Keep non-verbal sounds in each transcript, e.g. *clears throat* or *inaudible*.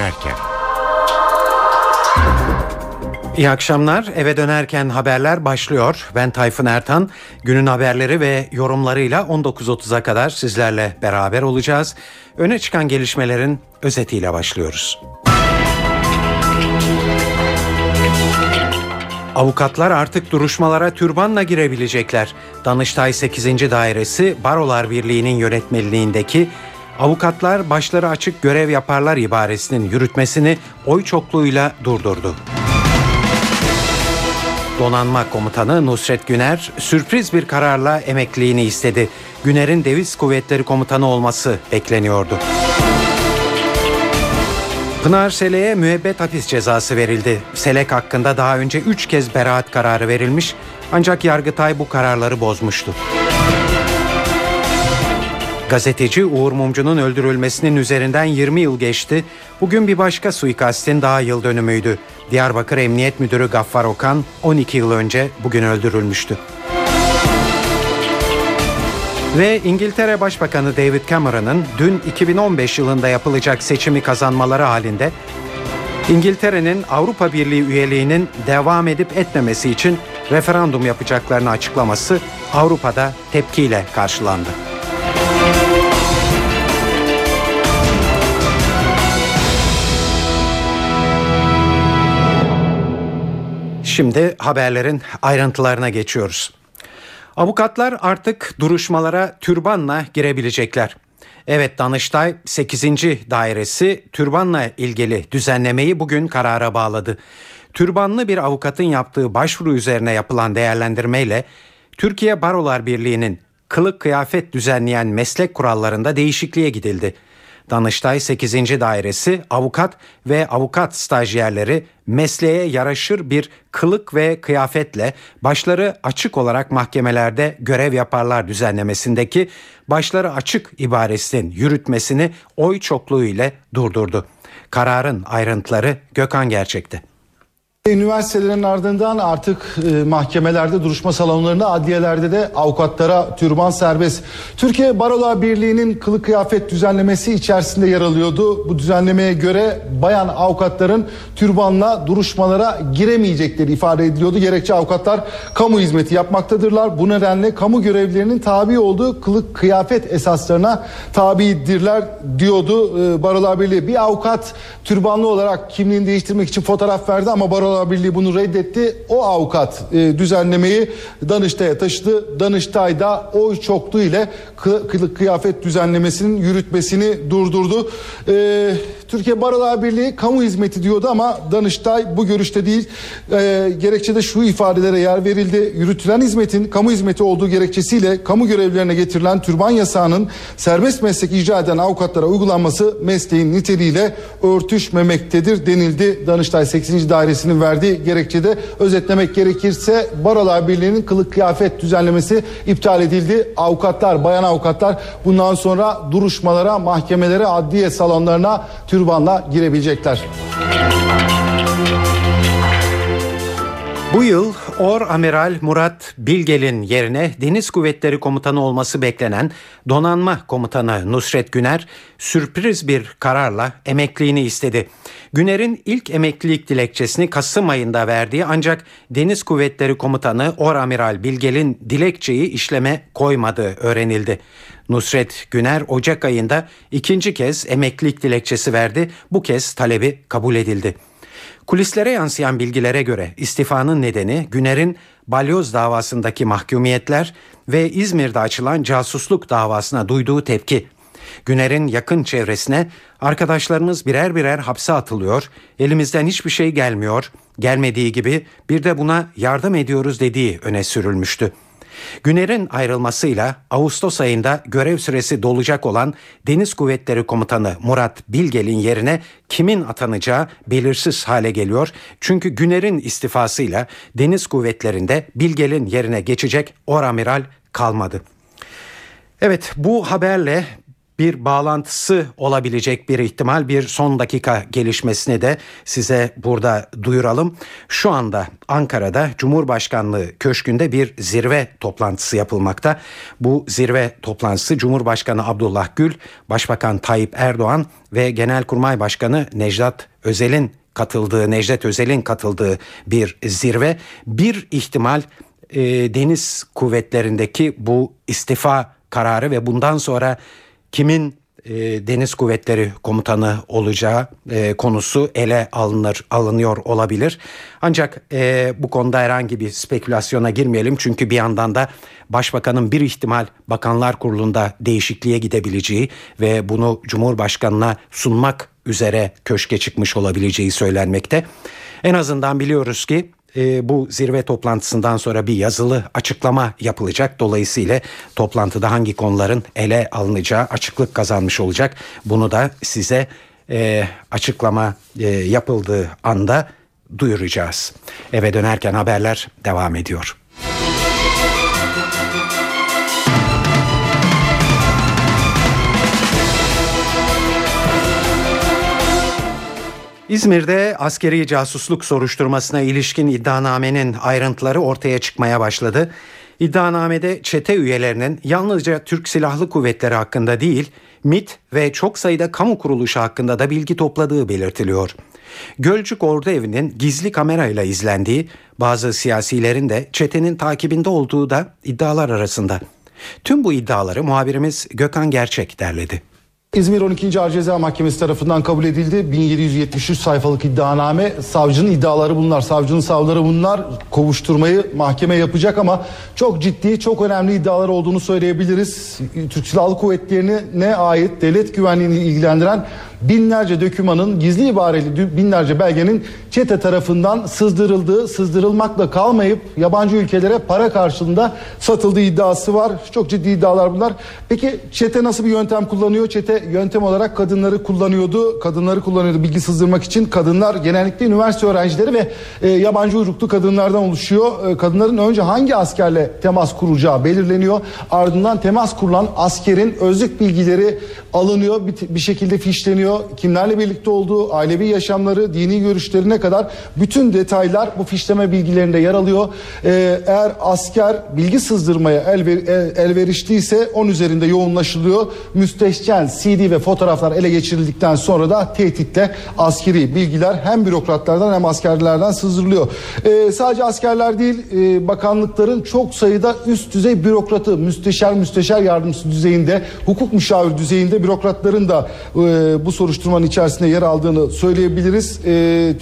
dönerken. İyi akşamlar. Eve dönerken haberler başlıyor. Ben Tayfun Ertan. Günün haberleri ve yorumlarıyla 19.30'a kadar sizlerle beraber olacağız. Öne çıkan gelişmelerin özetiyle başlıyoruz. Avukatlar artık duruşmalara türbanla girebilecekler. Danıştay 8. Dairesi Barolar Birliği'nin yönetmeliğindeki avukatlar başları açık görev yaparlar ibaresinin yürütmesini oy çokluğuyla durdurdu. Donanma Komutanı Nusret Güner sürpriz bir kararla emekliliğini istedi. Güner'in Deviz Kuvvetleri Komutanı olması bekleniyordu. Pınar Selek'e müebbet hapis cezası verildi. Selek hakkında daha önce 3 kez beraat kararı verilmiş ancak Yargıtay bu kararları bozmuştu. Gazeteci Uğur Mumcu'nun öldürülmesinin üzerinden 20 yıl geçti. Bugün bir başka suikastin daha yıl dönümüydü. Diyarbakır Emniyet Müdürü Gaffar Okan 12 yıl önce bugün öldürülmüştü. Ve İngiltere Başbakanı David Cameron'ın dün 2015 yılında yapılacak seçimi kazanmaları halinde İngiltere'nin Avrupa Birliği üyeliğinin devam edip etmemesi için referandum yapacaklarını açıklaması Avrupa'da tepkiyle karşılandı. Şimdi haberlerin ayrıntılarına geçiyoruz. Avukatlar artık duruşmalara türbanla girebilecekler. Evet Danıştay 8. dairesi türbanla ilgili düzenlemeyi bugün karara bağladı. Türbanlı bir avukatın yaptığı başvuru üzerine yapılan değerlendirmeyle Türkiye Barolar Birliği'nin kılık kıyafet düzenleyen meslek kurallarında değişikliğe gidildi. Danıştay 8. Dairesi avukat ve avukat stajyerleri mesleğe yaraşır bir kılık ve kıyafetle başları açık olarak mahkemelerde görev yaparlar düzenlemesindeki başları açık ibaresinin yürütmesini oy çokluğu ile durdurdu. Kararın ayrıntıları Gökhan Gerçek'te. Üniversitelerin ardından artık e, mahkemelerde, duruşma salonlarında, adliyelerde de avukatlara türban serbest. Türkiye Barolar Birliği'nin kılık kıyafet düzenlemesi içerisinde yer alıyordu. Bu düzenlemeye göre bayan avukatların türbanla duruşmalara giremeyecekleri ifade ediliyordu. Gerekçe avukatlar kamu hizmeti yapmaktadırlar. Bu nedenle kamu görevlilerinin tabi olduğu kılık kıyafet esaslarına tabidirler diyordu e, Barolar Birliği. Bir avukat türbanlı olarak kimliğini değiştirmek için fotoğraf verdi ama Barolar Barolar Birliği bunu reddetti. O avukat e, düzenlemeyi Danıştay'a taşıdı. Danıştay da oy çokluğu ile kılık kıyafet düzenlemesinin yürütmesini durdurdu. E, Türkiye Barolar Birliği kamu hizmeti diyordu ama Danıştay bu görüşte değil. E, gerekçede şu ifadelere yer verildi. Yürütülen hizmetin kamu hizmeti olduğu gerekçesiyle kamu görevlilerine getirilen türban yasağının serbest meslek icra eden avukatlara uygulanması mesleğin niteliğiyle örtüşmemektedir denildi. Danıştay 8. Dairesi'nin verdiği gerekçede özetlemek gerekirse Barolar Birliği'nin kılık kıyafet düzenlemesi iptal edildi. Avukatlar, bayan avukatlar bundan sonra duruşmalara, mahkemelere, adliye salonlarına türban türbanla girebilecekler. Bu yıl Or Amiral Murat Bilgel'in yerine Deniz Kuvvetleri Komutanı olması beklenen Donanma Komutanı Nusret Güner sürpriz bir kararla emekliğini istedi. Güner'in ilk emeklilik dilekçesini Kasım ayında verdiği ancak Deniz Kuvvetleri Komutanı Or Amiral Bilgel'in dilekçeyi işleme koymadığı öğrenildi. Nusret Güner Ocak ayında ikinci kez emeklilik dilekçesi verdi. Bu kez talebi kabul edildi. Kulislere yansıyan bilgilere göre istifanın nedeni Güner'in balyoz davasındaki mahkumiyetler ve İzmir'de açılan casusluk davasına duyduğu tepki. Güner'in yakın çevresine arkadaşlarımız birer birer hapse atılıyor, elimizden hiçbir şey gelmiyor, gelmediği gibi bir de buna yardım ediyoruz dediği öne sürülmüştü. Güner'in ayrılmasıyla Ağustos ayında görev süresi dolacak olan Deniz Kuvvetleri Komutanı Murat Bilgel'in yerine kimin atanacağı belirsiz hale geliyor. Çünkü Güner'in istifasıyla Deniz Kuvvetleri'nde Bilgel'in yerine geçecek oramiral kalmadı. Evet bu haberle bir bağlantısı olabilecek bir ihtimal bir son dakika gelişmesini de size burada duyuralım. Şu anda Ankara'da Cumhurbaşkanlığı Köşkü'nde bir zirve toplantısı yapılmakta. Bu zirve toplantısı Cumhurbaşkanı Abdullah Gül, Başbakan Tayyip Erdoğan ve Genelkurmay Başkanı Necdet Özel'in katıldığı, Necdet Özel'in katıldığı bir zirve. Bir ihtimal e, deniz kuvvetlerindeki bu istifa kararı ve bundan sonra kimin e, Deniz Kuvvetleri Komutanı olacağı e, konusu ele alınır alınıyor olabilir. Ancak e, bu konuda herhangi bir spekülasyona girmeyelim çünkü bir yandan da Başbakanın bir ihtimal Bakanlar Kurulu'nda değişikliğe gidebileceği ve bunu Cumhurbaşkanına sunmak üzere köşke çıkmış olabileceği söylenmekte. En azından biliyoruz ki e, bu zirve toplantısından sonra bir yazılı açıklama yapılacak. Dolayısıyla toplantıda hangi konuların ele alınacağı açıklık kazanmış olacak. Bunu da size e, açıklama e, yapıldığı anda duyuracağız. Eve dönerken haberler devam ediyor. İzmir'de askeri casusluk soruşturmasına ilişkin iddianamenin ayrıntıları ortaya çıkmaya başladı. İddianamede çete üyelerinin yalnızca Türk Silahlı Kuvvetleri hakkında değil, MIT ve çok sayıda kamu kuruluşu hakkında da bilgi topladığı belirtiliyor. Gölcük Ordu Evi'nin gizli kamerayla izlendiği, bazı siyasilerin de çetenin takibinde olduğu da iddialar arasında. Tüm bu iddiaları muhabirimiz Gökhan Gerçek derledi. İzmir 12. Ağır Ceza Mahkemesi tarafından kabul edildi. 1773 sayfalık iddianame. Savcının iddiaları bunlar. Savcının savları bunlar. Kovuşturmayı mahkeme yapacak ama çok ciddi, çok önemli iddialar olduğunu söyleyebiliriz. Türk Silahlı Kuvvetleri'ne ait devlet güvenliğini ilgilendiren binlerce dökümanın gizli ibareli binlerce belgenin çete tarafından sızdırıldığı, sızdırılmakla kalmayıp yabancı ülkelere para karşılığında satıldığı iddiası var. Çok ciddi iddialar bunlar. Peki çete nasıl bir yöntem kullanıyor? Çete yöntem olarak kadınları kullanıyordu. Kadınları kullanıyordu bilgi sızdırmak için. Kadınlar genellikle üniversite öğrencileri ve e, yabancı uyruklu kadınlardan oluşuyor. E, kadınların önce hangi askerle temas kuracağı belirleniyor. Ardından temas kurulan askerin özlük bilgileri alınıyor. Bir, bir şekilde fişleniyor tanınıyor. Kimlerle birlikte olduğu, ailevi yaşamları, dini görüşlerine kadar bütün detaylar bu fişleme bilgilerinde yer alıyor. Ee, eğer asker bilgi sızdırmaya elver, el, elverişliyse onun üzerinde yoğunlaşılıyor. Müstehcen CD ve fotoğraflar ele geçirildikten sonra da tehditle askeri bilgiler hem bürokratlardan hem askerlerden sızdırılıyor. Ee, sadece askerler değil, e, bakanlıkların çok sayıda üst düzey bürokratı, müsteşar, müsteşar yardımcısı düzeyinde, hukuk müşavir düzeyinde bürokratların da e, bu soruşturmanın içerisinde yer aldığını söyleyebiliriz. E,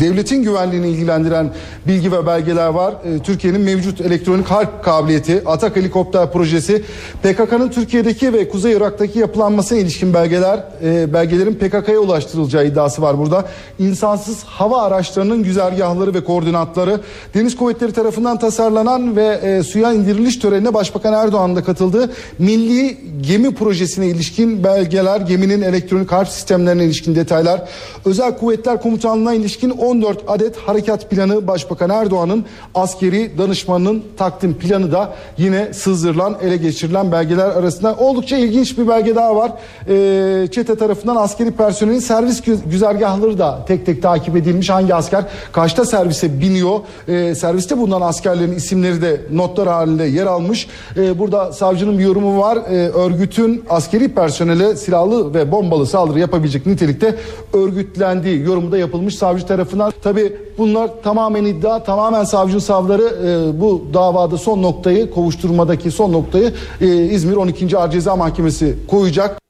devletin güvenliğini ilgilendiren bilgi ve belgeler var. E, Türkiye'nin mevcut elektronik harp kabiliyeti, Atak helikopter projesi, PKK'nın Türkiye'deki ve Kuzey Irak'taki yapılanmasına ilişkin belgeler, e, belgelerin PKK'ya ulaştırılacağı iddiası var burada. İnsansız hava araçlarının güzergahları ve koordinatları, Deniz Kuvvetleri tarafından tasarlanan ve e, suya indiriliş törenine Başbakan Erdoğan'ın da katıldığı milli gemi projesine ilişkin belgeler, geminin elektronik harp sistemlerine ilişkin detaylar, Özel Kuvvetler Komutanlığı'na ilişkin ilişkin 14 adet harekat planı Başbakan Erdoğan'ın askeri danışmanının takdim planı da yine sızdırılan, ele geçirilen belgeler arasında oldukça ilginç bir belge daha var. Ee, çete tarafından askeri personelin servis güzergahları da tek tek takip edilmiş. Hangi asker kaçta servise biniyor? Ee, serviste bulunan askerlerin isimleri de notlar halinde yer almış. Ee, burada savcının bir yorumu var. Ee, örgütün askeri personele silahlı ve bombalı saldırı yapabilecek nitelikte örgütlendiği yorumu da yapılmış. Savcı savcı tarafından. Tabi bunlar tamamen iddia, tamamen savcı savları e, bu davada son noktayı, kovuşturmadaki son noktayı e, İzmir 12. Ağır Ceza Mahkemesi koyacak.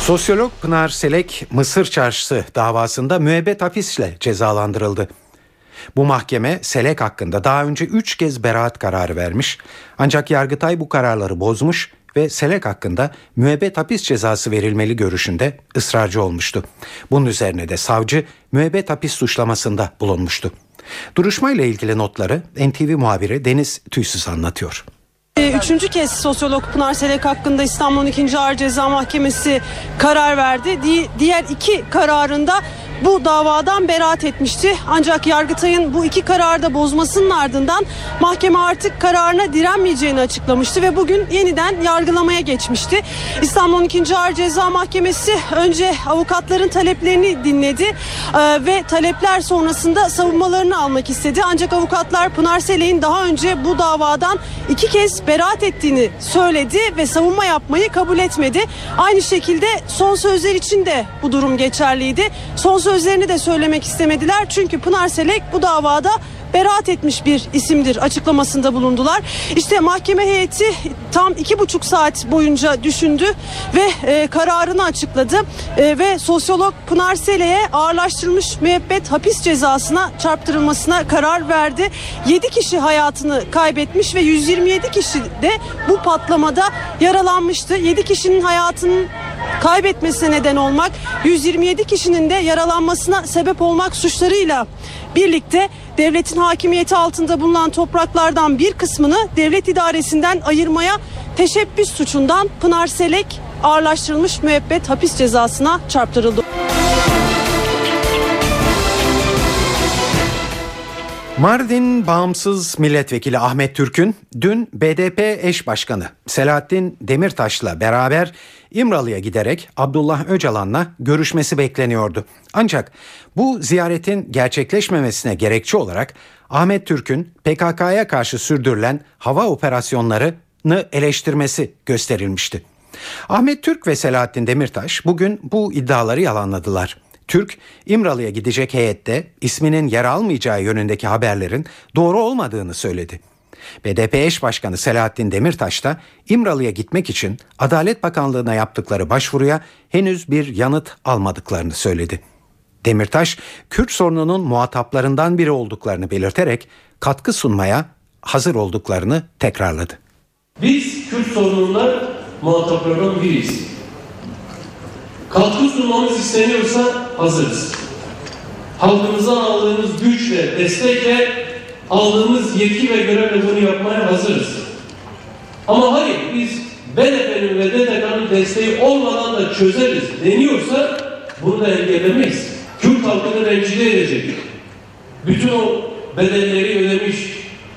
Sosyolog Pınar Selek Mısır Çarşısı davasında müebbet hapisle cezalandırıldı. Bu mahkeme Selek hakkında daha önce 3 kez beraat kararı vermiş ancak Yargıtay bu kararları bozmuş ve Selek hakkında müebbet hapis cezası verilmeli görüşünde ısrarcı olmuştu. Bunun üzerine de savcı müebbet hapis suçlamasında bulunmuştu. Duruşmayla ilgili notları NTV muhabiri Deniz Tüysüz anlatıyor. Ee, üçüncü kez sosyolog Pınar Selek hakkında İstanbul 2. Ağır Ceza Mahkemesi karar verdi. Di- diğer iki kararında bu davadan beraat etmişti. Ancak Yargıtay'ın bu iki kararı da bozmasının ardından mahkeme artık kararına direnmeyeceğini açıklamıştı ve bugün yeniden yargılamaya geçmişti. İstanbul 12. Ağır Ceza Mahkemesi önce avukatların taleplerini dinledi e, ve talepler sonrasında savunmalarını almak istedi. Ancak avukatlar Pınar Selek'in daha önce bu davadan iki kez beraat ettiğini söyledi ve savunma yapmayı kabul etmedi. Aynı şekilde son sözler için de bu durum geçerliydi. Son sözlerini de söylemek istemediler. Çünkü Pınar Selek bu davada beraat etmiş bir isimdir açıklamasında bulundular. İşte mahkeme heyeti tam iki buçuk saat boyunca düşündü ve e, kararını açıkladı e, ve sosyolog Pınar Selek'e ağırlaştırılmış müebbet hapis cezasına çarptırılmasına karar verdi. 7 kişi hayatını kaybetmiş ve 127 kişi de bu patlamada yaralanmıştı. 7 kişinin hayatının kaybetmesine neden olmak, 127 kişinin de yaralanmasına sebep olmak suçlarıyla birlikte devletin hakimiyeti altında bulunan topraklardan bir kısmını devlet idaresinden ayırmaya teşebbüs suçundan Pınar Selek ağırlaştırılmış müebbet hapis cezasına çarptırıldı. Mardin Bağımsız Milletvekili Ahmet Türk'ün dün BDP eş başkanı Selahattin Demirtaş'la beraber İmralı'ya giderek Abdullah Öcalan'la görüşmesi bekleniyordu. Ancak bu ziyaretin gerçekleşmemesine gerekçe olarak Ahmet Türk'ün PKK'ya karşı sürdürülen hava operasyonlarını eleştirmesi gösterilmişti. Ahmet Türk ve Selahattin Demirtaş bugün bu iddiaları yalanladılar. Türk, İmralı'ya gidecek heyette isminin yer almayacağı yönündeki haberlerin doğru olmadığını söyledi. BDP eş başkanı Selahattin Demirtaş da İmralı'ya gitmek için Adalet Bakanlığı'na yaptıkları başvuruya henüz bir yanıt almadıklarını söyledi. Demirtaş, Kürt sorununun muhataplarından biri olduklarını belirterek katkı sunmaya hazır olduklarını tekrarladı. Biz Kürt sorununda muhataplardan biriyiz. Katkı sunmamız isteniyorsa hazırız. Halkımızdan aldığımız güçle, destekle, aldığımız yetki ve görevle bunu yapmaya hazırız. Ama hayır biz BDP'nin ve DTK'nın desteği olmadan da çözeriz deniyorsa bunu da engellemeyiz. Kürt halkını rencide edecek. Bütün o bedelleri ödemiş,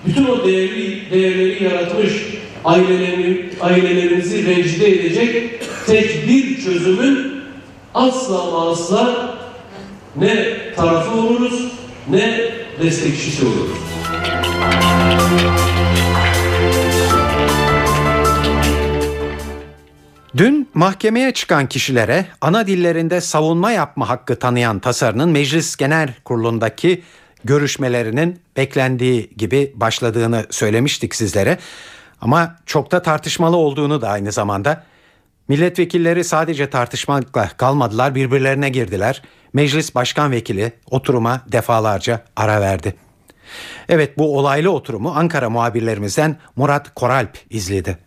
bütün o değerli, değerleri yaratmış ailelerini, ailelerimizi rencide edecek tek bir çözümün asla asla ne tarafı oluruz ne destekçisi oluruz. Dün mahkemeye çıkan kişilere ana dillerinde savunma yapma hakkı tanıyan tasarının Meclis Genel Kurulu'ndaki görüşmelerinin beklendiği gibi başladığını söylemiştik sizlere. Ama çok da tartışmalı olduğunu da aynı zamanda. Milletvekilleri sadece tartışmakla kalmadılar birbirlerine girdiler. Meclis Başkan Vekili oturuma defalarca ara verdi. Evet bu olaylı oturumu Ankara muhabirlerimizden Murat Koralp izledi.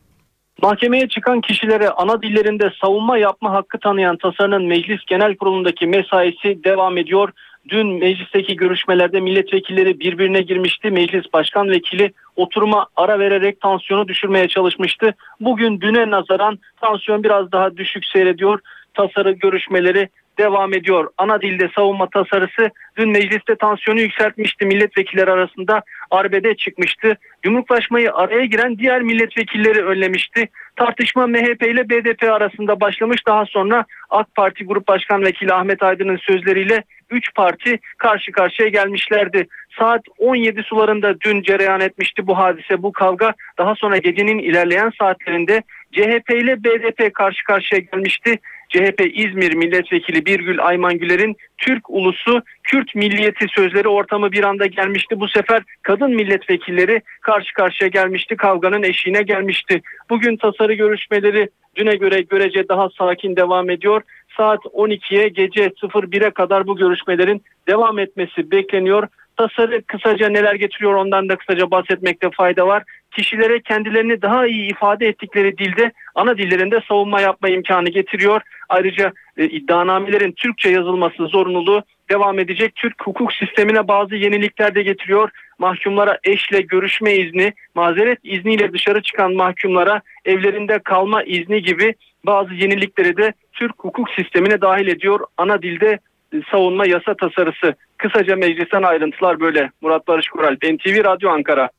Mahkemeye çıkan kişilere ana dillerinde savunma yapma hakkı tanıyan tasarının Meclis Genel Kurulu'ndaki mesaisi devam ediyor. Dün meclisteki görüşmelerde milletvekilleri birbirine girmişti. Meclis Başkan Vekili oturuma ara vererek tansiyonu düşürmeye çalışmıştı. Bugün düne nazaran tansiyon biraz daha düşük seyrediyor. Tasarı görüşmeleri devam ediyor. Ana dilde savunma tasarısı dün mecliste tansiyonu yükseltmişti. Milletvekilleri arasında arbede çıkmıştı. Yumruklaşmayı araya giren diğer milletvekilleri önlemişti. Tartışma MHP ile BDP arasında başlamış. Daha sonra AK Parti Grup Başkan Vekili Ahmet Aydın'ın sözleriyle 3 parti karşı karşıya gelmişlerdi. Saat 17 sularında dün cereyan etmişti bu hadise, bu kavga. Daha sonra gecenin ilerleyen saatlerinde CHP ile BDP karşı karşıya gelmişti. CHP İzmir Milletvekili Birgül Ayman Güler'in Türk ulusu Kürt milliyeti sözleri ortamı bir anda gelmişti. Bu sefer kadın milletvekilleri karşı karşıya gelmişti. Kavganın eşiğine gelmişti. Bugün tasarı görüşmeleri düne göre görece daha sakin devam ediyor. Saat 12'ye gece 01'e kadar bu görüşmelerin devam etmesi bekleniyor. Tasarı kısaca neler getiriyor ondan da kısaca bahsetmekte fayda var. Kişilere kendilerini daha iyi ifade ettikleri dilde ana dillerinde savunma yapma imkanı getiriyor. Ayrıca e, iddianamelerin Türkçe yazılması zorunluluğu devam edecek. Türk hukuk sistemine bazı yenilikler de getiriyor. Mahkumlara eşle görüşme izni, mazeret izniyle dışarı çıkan mahkumlara evlerinde kalma izni gibi bazı yenilikleri de Türk hukuk sistemine dahil ediyor. Ana dilde savunma yasa tasarısı. Kısaca meclisten ayrıntılar böyle. Murat Barış Kural, NTV Radyo Ankara.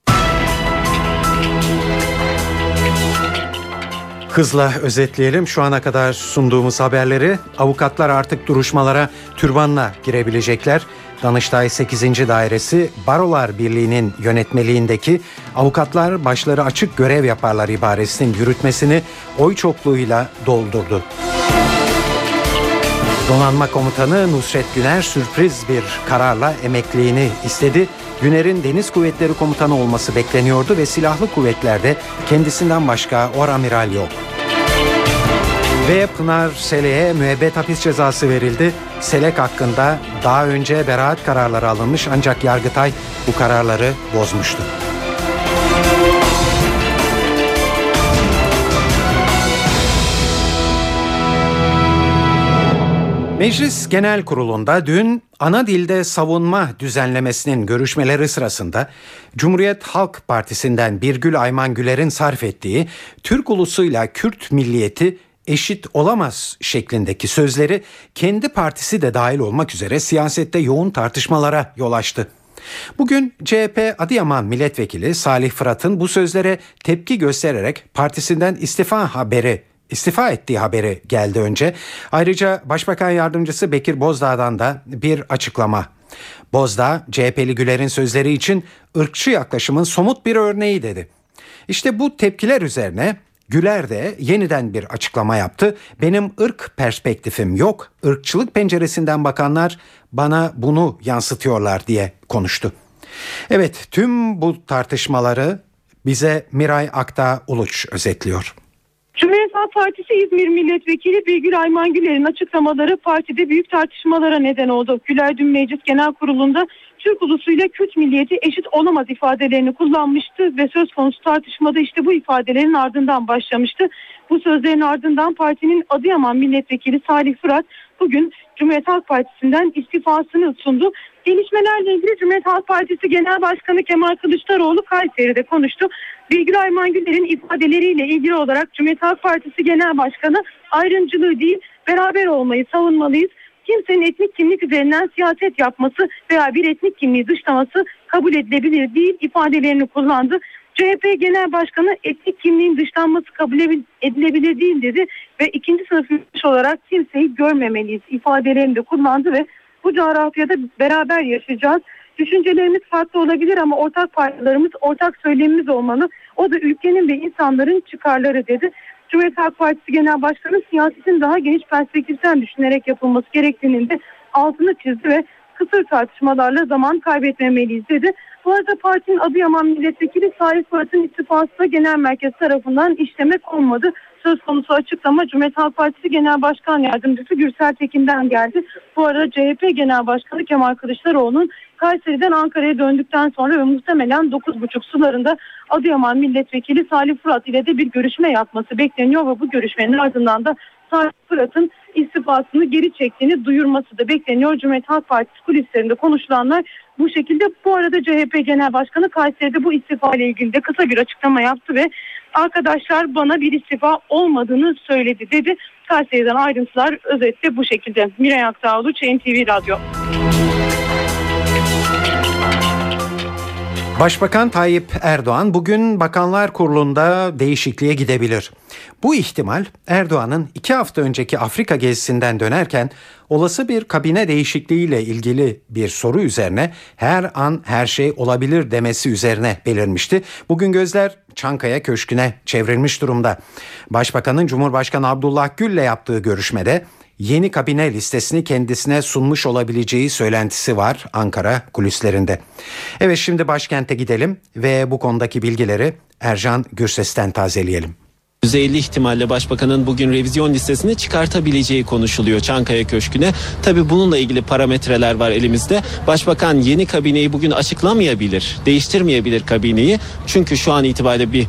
Hızla özetleyelim şu ana kadar sunduğumuz haberleri. Avukatlar artık duruşmalara türbanla girebilecekler. Danıştay 8. Dairesi Barolar Birliği'nin yönetmeliğindeki avukatlar başları açık görev yaparlar ibaresinin yürütmesini oy çokluğuyla doldurdu. Donanma Komutanı Nusret Güner sürpriz bir kararla emekliliğini istedi. Güner'in Deniz Kuvvetleri Komutanı olması bekleniyordu ve silahlı kuvvetlerde kendisinden başka oramiral yok. Ve Pınar Selek'e müebbet hapis cezası verildi. Selek hakkında daha önce beraat kararları alınmış ancak Yargıtay bu kararları bozmuştu. Meclis Genel Kurulu'nda dün ana dilde savunma düzenlemesinin görüşmeleri sırasında Cumhuriyet Halk Partisi'nden Birgül Ayman Güler'in sarf ettiği Türk ulusuyla Kürt milliyeti eşit olamaz şeklindeki sözleri kendi partisi de dahil olmak üzere siyasette yoğun tartışmalara yol açtı. Bugün CHP Adıyaman Milletvekili Salih Fırat'ın bu sözlere tepki göstererek partisinden istifa haberi istifa ettiği haberi geldi önce. Ayrıca Başbakan Yardımcısı Bekir Bozdağ'dan da bir açıklama. Bozdağ, CHP'li Güler'in sözleri için ırkçı yaklaşımın somut bir örneği dedi. İşte bu tepkiler üzerine Güler de yeniden bir açıklama yaptı. Benim ırk perspektifim yok. Irkçılık penceresinden bakanlar bana bunu yansıtıyorlar diye konuştu. Evet, tüm bu tartışmaları bize Miray Akta Uluç özetliyor. Cumhuriyet Partisi İzmir Milletvekili Birgül Ayman Güler'in açıklamaları partide büyük tartışmalara neden oldu. Güler dün Meclis Genel Kurulu'nda Türk ulusuyla Kürt milliyeti eşit olamaz ifadelerini kullanmıştı ve söz konusu tartışmada işte bu ifadelerin ardından başlamıştı. Bu sözlerin ardından partinin Adıyaman Milletvekili Salih Fırat bugün Cumhuriyet Halk Partisi'nden istifasını sundu. Gelişmelerle ilgili Cumhuriyet Halk Partisi Genel Başkanı Kemal Kılıçdaroğlu Kayseri'de konuştu. Bilgül Ayman Güler'in ifadeleriyle ilgili olarak Cumhuriyet Halk Partisi Genel Başkanı ayrımcılığı değil beraber olmayı savunmalıyız. Kimsenin etnik kimlik üzerinden siyaset yapması veya bir etnik kimliği dışlaması kabul edilebilir değil ifadelerini kullandı. CHP Genel Başkanı etnik kimliğin dışlanması kabul edilebilir değil dedi ve ikinci sınıf olarak kimseyi görmemeliyiz ifadelerini de kullandı ve bu coğrafyada beraber yaşayacağız. Düşüncelerimiz farklı olabilir ama ortak paylarımız, ortak söylemimiz olmalı. O da ülkenin ve insanların çıkarları dedi. Cumhuriyet Halk Partisi Genel Başkanı siyasetin daha geniş perspektiften düşünerek yapılması gerektiğinin de altını çizdi ve kısır tartışmalarla zaman kaybetmemeliyiz dedi. Bu arada partinin Adıyaman Milletvekili Salih Fırat'ın istifası da genel merkez tarafından işleme konmadı. Söz konusu açıklama Cumhuriyet Halk Partisi Genel Başkan Yardımcısı Gürsel Tekin'den geldi. Bu arada CHP Genel Başkanı Kemal Kılıçdaroğlu'nun Kayseri'den Ankara'ya döndükten sonra ve muhtemelen 9.30 sularında Adıyaman Milletvekili Salih Fırat ile de bir görüşme yapması bekleniyor ve bu görüşmenin ardından da Salih Fırat'ın istifasını geri çektiğini duyurması da bekleniyor. Cumhuriyet Halk Partisi kulislerinde konuşulanlar bu şekilde. Bu arada CHP Genel Başkanı Kayseri'de bu istifa ile ilgili de kısa bir açıklama yaptı ve arkadaşlar bana bir istifa olmadığını söyledi dedi. Kayseri'den ayrıntılar özetle bu şekilde. Miray Aktağlı, NTV Radyo. Başbakan Tayyip Erdoğan bugün Bakanlar Kurulu'nda değişikliğe gidebilir. Bu ihtimal Erdoğan'ın iki hafta önceki Afrika gezisinden dönerken olası bir kabine değişikliğiyle ilgili bir soru üzerine her an her şey olabilir demesi üzerine belirmişti. Bugün gözler Çankaya Köşkü'ne çevrilmiş durumda. Başbakanın Cumhurbaşkanı Abdullah Gül'le yaptığı görüşmede yeni kabine listesini kendisine sunmuş olabileceği söylentisi var Ankara kulislerinde. Evet şimdi başkente gidelim ve bu konudaki bilgileri Ercan Gürses'ten tazeleyelim. %50 ihtimalle başbakanın bugün revizyon listesini çıkartabileceği konuşuluyor Çankaya Köşkü'ne. Tabi bununla ilgili parametreler var elimizde. Başbakan yeni kabineyi bugün açıklamayabilir, değiştirmeyebilir kabineyi. Çünkü şu an itibariyle bir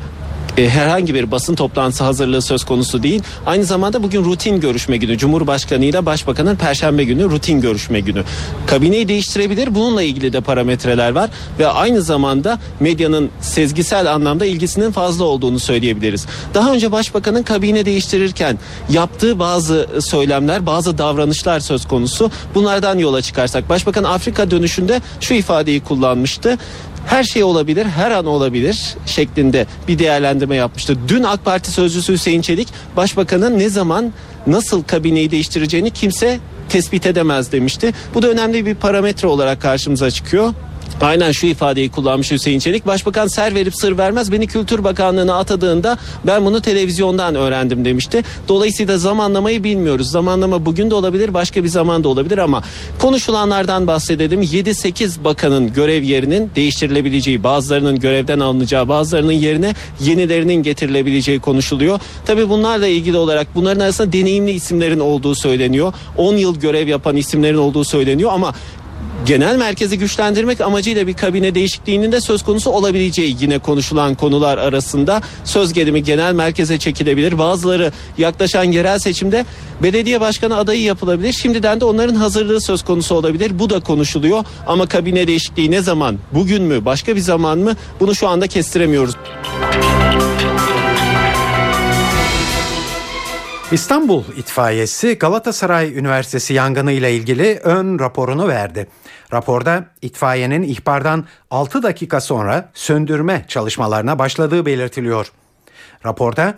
e, herhangi bir basın toplantısı hazırlığı söz konusu değil. Aynı zamanda bugün rutin görüşme günü. Cumhurbaşkanı ile Başbakanın Perşembe günü rutin görüşme günü. Kabineyi değiştirebilir. Bununla ilgili de parametreler var ve aynı zamanda medyanın sezgisel anlamda ilgisinin fazla olduğunu söyleyebiliriz. Daha önce Başbakanın kabine değiştirirken yaptığı bazı söylemler, bazı davranışlar söz konusu. Bunlardan yola çıkarsak Başbakan Afrika dönüşünde şu ifadeyi kullanmıştı her şey olabilir, her an olabilir şeklinde bir değerlendirme yapmıştı. Dün AK Parti sözcüsü Hüseyin Çelik, Başbakanın ne zaman nasıl kabineyi değiştireceğini kimse tespit edemez demişti. Bu da önemli bir parametre olarak karşımıza çıkıyor. Aynen şu ifadeyi kullanmış Hüseyin Çelik. Başbakan ser verip sır vermez. Beni Kültür Bakanlığı'na atadığında ben bunu televizyondan öğrendim demişti. Dolayısıyla zamanlamayı bilmiyoruz. Zamanlama bugün de olabilir, başka bir zaman da olabilir ama konuşulanlardan bahsedelim. 7-8 bakanın görev yerinin değiştirilebileceği, bazılarının görevden alınacağı, bazılarının yerine yenilerinin getirilebileceği konuşuluyor. Tabii bunlarla ilgili olarak bunların arasında deneyimli isimlerin olduğu söyleniyor. 10 yıl görev yapan isimlerin olduğu söyleniyor ama genel merkezi güçlendirmek amacıyla bir kabine değişikliğinin de söz konusu olabileceği yine konuşulan konular arasında söz gelimi genel merkeze çekilebilir. Bazıları yaklaşan yerel seçimde belediye başkanı adayı yapılabilir. Şimdiden de onların hazırlığı söz konusu olabilir. Bu da konuşuluyor ama kabine değişikliği ne zaman? Bugün mü? Başka bir zaman mı? Bunu şu anda kestiremiyoruz. İstanbul İtfaiyesi Galatasaray Üniversitesi yangını ile ilgili ön raporunu verdi. Raporda itfaiyenin ihbardan 6 dakika sonra söndürme çalışmalarına başladığı belirtiliyor. Raporda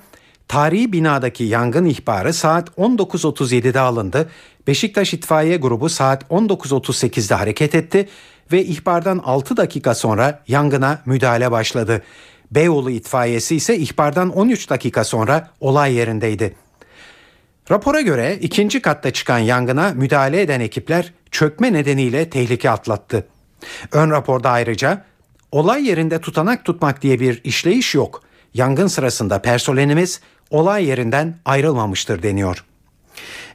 tarihi binadaki yangın ihbarı saat 19.37'de alındı. Beşiktaş İtfaiye Grubu saat 19.38'de hareket etti ve ihbardan 6 dakika sonra yangına müdahale başladı. Beyoğlu İtfaiyesi ise ihbardan 13 dakika sonra olay yerindeydi. Rapora göre ikinci katta çıkan yangına müdahale eden ekipler çökme nedeniyle tehlike atlattı. Ön raporda ayrıca olay yerinde tutanak tutmak diye bir işleyiş yok. Yangın sırasında personelimiz olay yerinden ayrılmamıştır deniyor.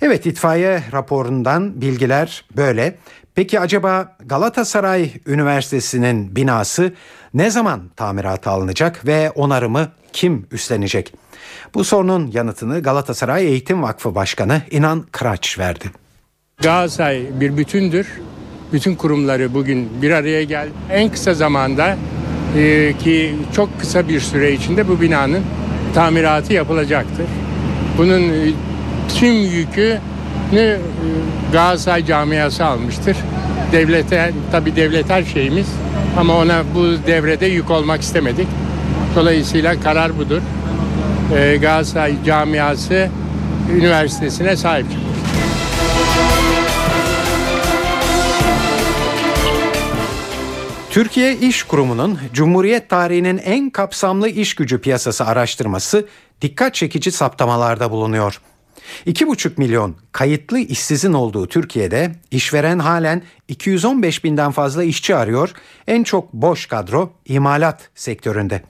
Evet itfaiye raporundan bilgiler böyle. Peki acaba Galatasaray Üniversitesi'nin binası ne zaman tamirata alınacak ve onarımı kim üstlenecek? Bu sorunun yanıtını Galatasaray Eğitim Vakfı Başkanı İnan Kıraç verdi. Galatasaray bir bütündür. Bütün kurumları bugün bir araya geldi. En kısa zamanda e, ki çok kısa bir süre içinde bu binanın tamiratı yapılacaktır. Bunun e, tüm yükü e, Galatasaray camiası almıştır. Devlete tabi devlet her şeyimiz ama ona bu devrede yük olmak istemedik. Dolayısıyla karar budur. E, Galatasaray camiası üniversitesine sahip çıkıyor. Türkiye İş Kurumu'nun Cumhuriyet tarihinin en kapsamlı iş gücü piyasası araştırması dikkat çekici saptamalarda bulunuyor. 2,5 milyon kayıtlı işsizin olduğu Türkiye'de işveren halen 215 binden fazla işçi arıyor. En çok boş kadro imalat sektöründe.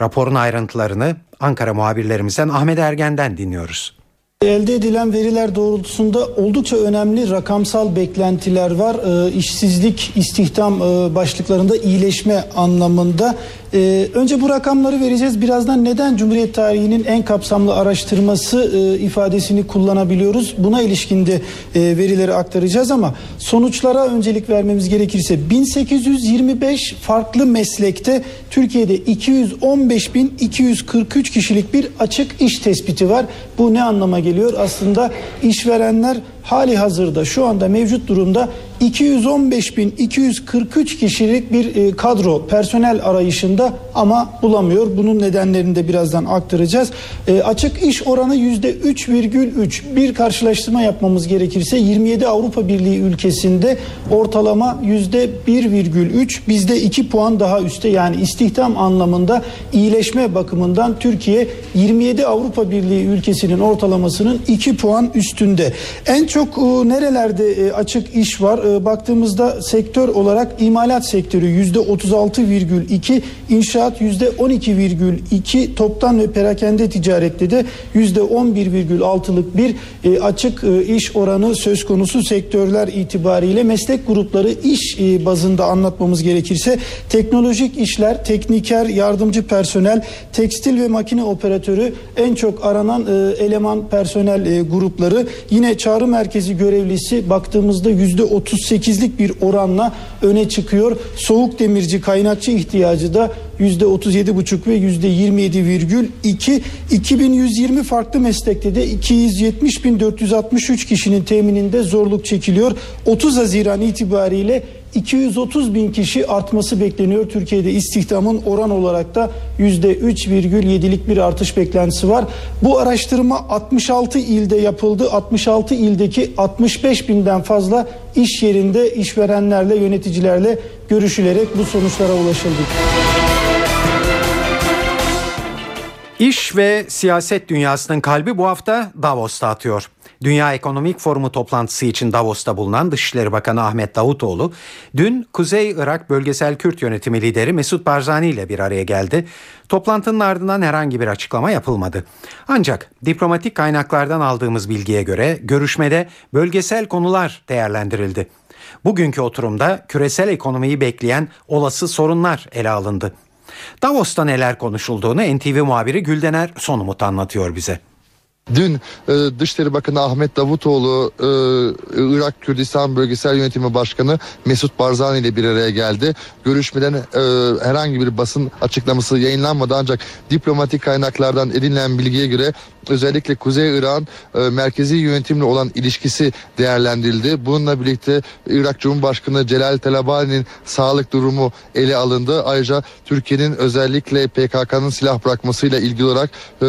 Raporun ayrıntılarını Ankara muhabirlerimizden Ahmet Ergen'den dinliyoruz. Elde edilen veriler doğrultusunda oldukça önemli rakamsal beklentiler var. E, işsizlik, istihdam e, başlıklarında iyileşme anlamında. E, önce bu rakamları vereceğiz. Birazdan neden Cumhuriyet tarihinin en kapsamlı araştırması e, ifadesini kullanabiliyoruz? Buna ilişkin de e, verileri aktaracağız ama sonuçlara öncelik vermemiz gerekirse 1825 farklı meslekte Türkiye'de 215.243 kişilik bir açık iş tespiti var. Bu ne anlama geliyor? Aslında işverenler hali hazırda şu anda mevcut durumda 215.243 kişilik bir e, kadro personel arayışında ama bulamıyor. Bunun nedenlerini de birazdan aktaracağız. E, açık iş oranı %3,3. Bir karşılaştırma yapmamız gerekirse 27 Avrupa Birliği ülkesinde ortalama %1,3. Bizde 2 puan daha üstte yani istihdam anlamında iyileşme bakımından Türkiye 27 Avrupa Birliği ülkesinin ortalamasının 2 puan üstünde. En çok çok e, nerelerde e, açık iş var? E, baktığımızda sektör olarak imalat sektörü %36,2, inşaat %12,2, toptan ve perakende ticarette de %11,6'lık bir açık iş oranı söz konusu sektörler itibariyle meslek grupları iş bazında anlatmamız gerekirse teknolojik işler, tekniker, yardımcı personel, tekstil ve makine operatörü en çok aranan eleman personel grupları. Yine çağrı merkezi görevlisi baktığımızda %38'lik bir oranla öne çıkıyor. Soğuk demirci kaynakçı ihtiyacı da %37,5 ve %27,2 2120 farklı meslekte de 270.463 kişinin temininde zorluk çekiliyor. 30 Haziran itibariyle 230 bin kişi artması bekleniyor. Türkiye'de istihdamın oran olarak da %3,7'lik bir artış beklentisi var. Bu araştırma 66 ilde yapıldı. 66 ildeki 65 binden fazla iş yerinde işverenlerle, yöneticilerle görüşülerek bu sonuçlara ulaşıldı. İş ve siyaset dünyasının kalbi bu hafta Davos'ta atıyor. Dünya Ekonomik Forumu toplantısı için Davos'ta bulunan Dışişleri Bakanı Ahmet Davutoğlu dün Kuzey Irak Bölgesel Kürt Yönetimi lideri Mesut Barzani ile bir araya geldi. Toplantının ardından herhangi bir açıklama yapılmadı. Ancak diplomatik kaynaklardan aldığımız bilgiye göre görüşmede bölgesel konular değerlendirildi. Bugünkü oturumda küresel ekonomiyi bekleyen olası sorunlar ele alındı. Davos'ta neler konuşulduğunu NTV muhabiri Güldener Sonumut anlatıyor bize. Dün e, Dışişleri Bakanı Ahmet Davutoğlu e, Irak Kürdistan Bölgesel Yönetimi Başkanı Mesut Barzani ile bir araya geldi. Görüşmeden e, herhangi bir basın açıklaması yayınlanmadı ancak diplomatik kaynaklardan edinilen bilgiye göre özellikle Kuzey Irak'ın e, merkezi yönetimle olan ilişkisi değerlendirildi. Bununla birlikte Irak Cumhurbaşkanı Celal Talabani'nin sağlık durumu ele alındı. Ayrıca Türkiye'nin özellikle PKK'nın silah bırakmasıyla ilgili olarak e,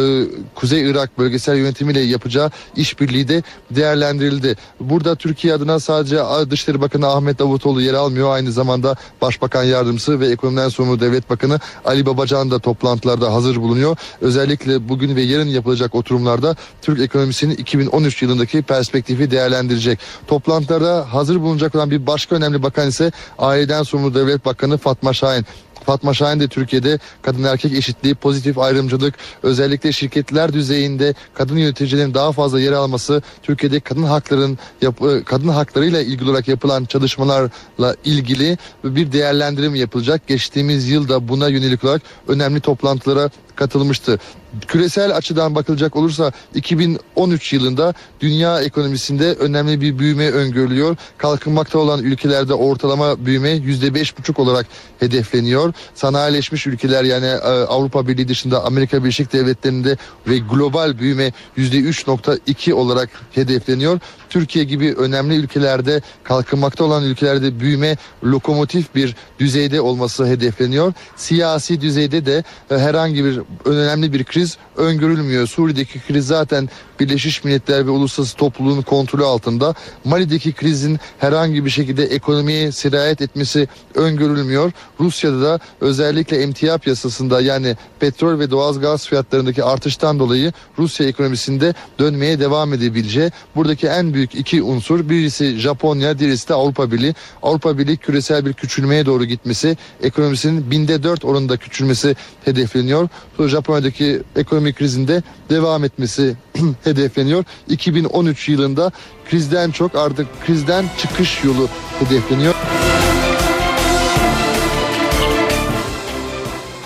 Kuzey Irak Bölgesel Yönetimiyle yapacağı işbirliği de değerlendirildi. Burada Türkiye adına sadece Dışişleri Bakanı Ahmet Davutoğlu yer almıyor. Aynı zamanda Başbakan Yardımcısı ve Ekonomiden Sorumlu Devlet Bakanı Ali Babacan da toplantılarda hazır bulunuyor. Özellikle bugün ve yarın yapılacak oturumlarda Türk ekonomisinin 2013 yılındaki perspektifi değerlendirecek. Toplantılarda hazır bulunacak olan bir başka önemli bakan ise Aileden Sorumlu Devlet Bakanı Fatma Şahin. Fatma Şahin de Türkiye'de kadın erkek eşitliği, pozitif ayrımcılık, özellikle şirketler düzeyinde kadın yöneticilerin daha fazla yer alması, Türkiye'de kadın hakların e, kadın haklarıyla ilgili olarak yapılan çalışmalarla ilgili bir değerlendirim yapılacak. Geçtiğimiz yılda buna yönelik olarak önemli toplantılara katılmıştı. Küresel açıdan bakılacak olursa 2013 yılında dünya ekonomisinde önemli bir büyüme öngörülüyor. Kalkınmakta olan ülkelerde ortalama büyüme %5,5 olarak hedefleniyor. Sanayileşmiş ülkeler yani e, Avrupa Birliği dışında Amerika Birleşik Devletleri'nde ve global büyüme %3,2 olarak hedefleniyor. Türkiye gibi önemli ülkelerde kalkınmakta olan ülkelerde büyüme lokomotif bir düzeyde olması hedefleniyor. Siyasi düzeyde de e, herhangi bir önemli bir kriz öngörülmüyor. Suriye'deki kriz zaten Birleşmiş Milletler ve uluslararası topluluğun kontrolü altında. Mali'deki krizin herhangi bir şekilde ekonomiye sirayet etmesi öngörülmüyor. Rusya'da da özellikle emtia piyasasında yani petrol ve doğalgaz fiyatlarındaki artıştan dolayı Rusya ekonomisinde dönmeye devam edebileceği buradaki en büyük iki unsur birisi Japonya, diğerisi de Avrupa Birliği. Avrupa Birliği küresel bir küçülmeye doğru gitmesi, ekonomisinin binde dört oranında küçülmesi hedefleniyor. Japonya'daki ekonomik krizinde devam etmesi *clears throat* hedefleniyor. 2013 yılında krizden çok artık krizden çıkış yolu hedefleniyor.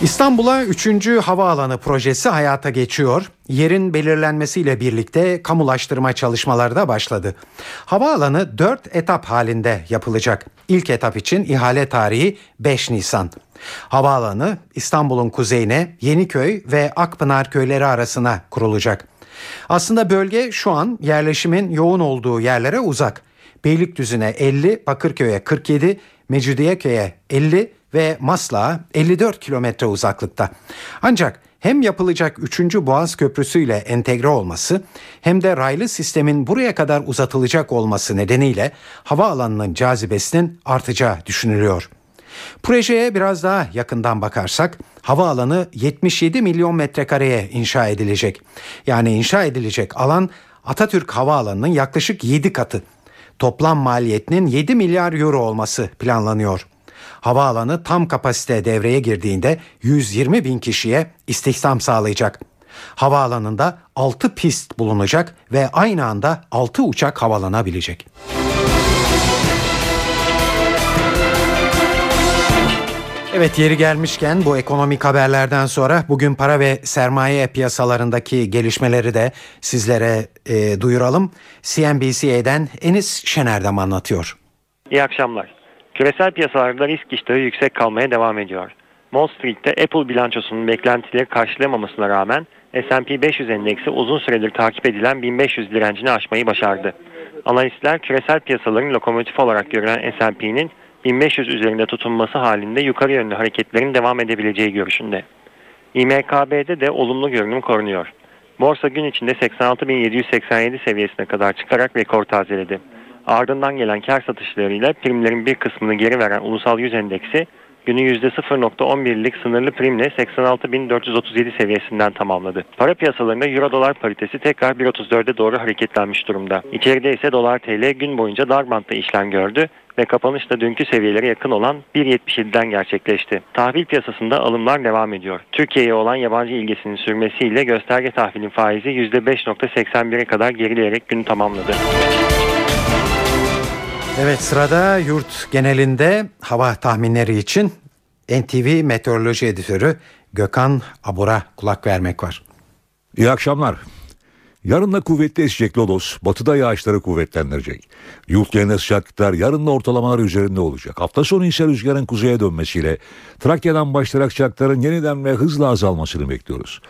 İstanbul'a 3. havaalanı projesi hayata geçiyor. Yerin belirlenmesiyle birlikte kamulaştırma çalışmaları da başladı. Havaalanı 4 etap halinde yapılacak. İlk etap için ihale tarihi 5 Nisan. Havaalanı İstanbul'un kuzeyine Yeniköy ve Akpınar köyleri arasına kurulacak. Aslında bölge şu an yerleşimin yoğun olduğu yerlere uzak. Beylikdüzü'ne 50, Bakırköy'e 47, Mecidiyeköy'e 50 ve Maslak'a 54 kilometre uzaklıkta. Ancak hem yapılacak 3. Boğaz Köprüsü ile entegre olması hem de raylı sistemin buraya kadar uzatılacak olması nedeniyle havaalanının cazibesinin artacağı düşünülüyor. Projeye biraz daha yakından bakarsak havaalanı 77 milyon metrekareye inşa edilecek. Yani inşa edilecek alan Atatürk Havaalanı'nın yaklaşık 7 katı. Toplam maliyetinin 7 milyar euro olması planlanıyor. Havaalanı tam kapasite devreye girdiğinde 120 bin kişiye istihdam sağlayacak. Havaalanında 6 pist bulunacak ve aynı anda 6 uçak havalanabilecek. Evet yeri gelmişken bu ekonomik haberlerden sonra bugün para ve sermaye piyasalarındaki gelişmeleri de sizlere e, duyuralım. CNBC'den Enis Şener'den anlatıyor. İyi akşamlar. Küresel piyasalarda risk iştahı yüksek kalmaya devam ediyor. Wall Street'te Apple bilançosunun beklentileri karşılamamasına rağmen S&P 500 endeksi uzun süredir takip edilen 1500 direncini aşmayı başardı. Analistler küresel piyasaların lokomotif olarak görülen S&P'nin 1500 üzerinde tutunması halinde yukarı yönlü hareketlerin devam edebileceği görüşünde. İMKB'de de olumlu görünüm korunuyor. Borsa gün içinde 86.787 seviyesine kadar çıkarak rekor tazeledi. Ardından gelen kar satışlarıyla primlerin bir kısmını geri veren ulusal yüz endeksi günü %0.11'lik sınırlı primle 86.437 seviyesinden tamamladı. Para piyasalarında euro dolar paritesi tekrar 1.34'e doğru hareketlenmiş durumda. İçeride ise dolar TL gün boyunca dar bantta işlem gördü ve kapanışta dünkü seviyelere yakın olan 1.77'den gerçekleşti. Tahvil piyasasında alımlar devam ediyor. Türkiye'ye olan yabancı ilgisinin sürmesiyle gösterge tahvilin faizi %5.81'e kadar gerileyerek günü tamamladı. Evet sırada yurt genelinde hava tahminleri için NTV Meteoroloji Editörü Gökhan Abur'a kulak vermek var. İyi akşamlar. Yarın da kuvvetli esecek lodos batıda yağışları kuvvetlendirecek. Yurt genelinde sıcaklıklar yarın da ortalamalar üzerinde olacak. Hafta sonu ise rüzgarın kuzeye dönmesiyle Trakya'dan başlayarak sıcaklıkların yeniden ve hızla azalmasını bekliyoruz.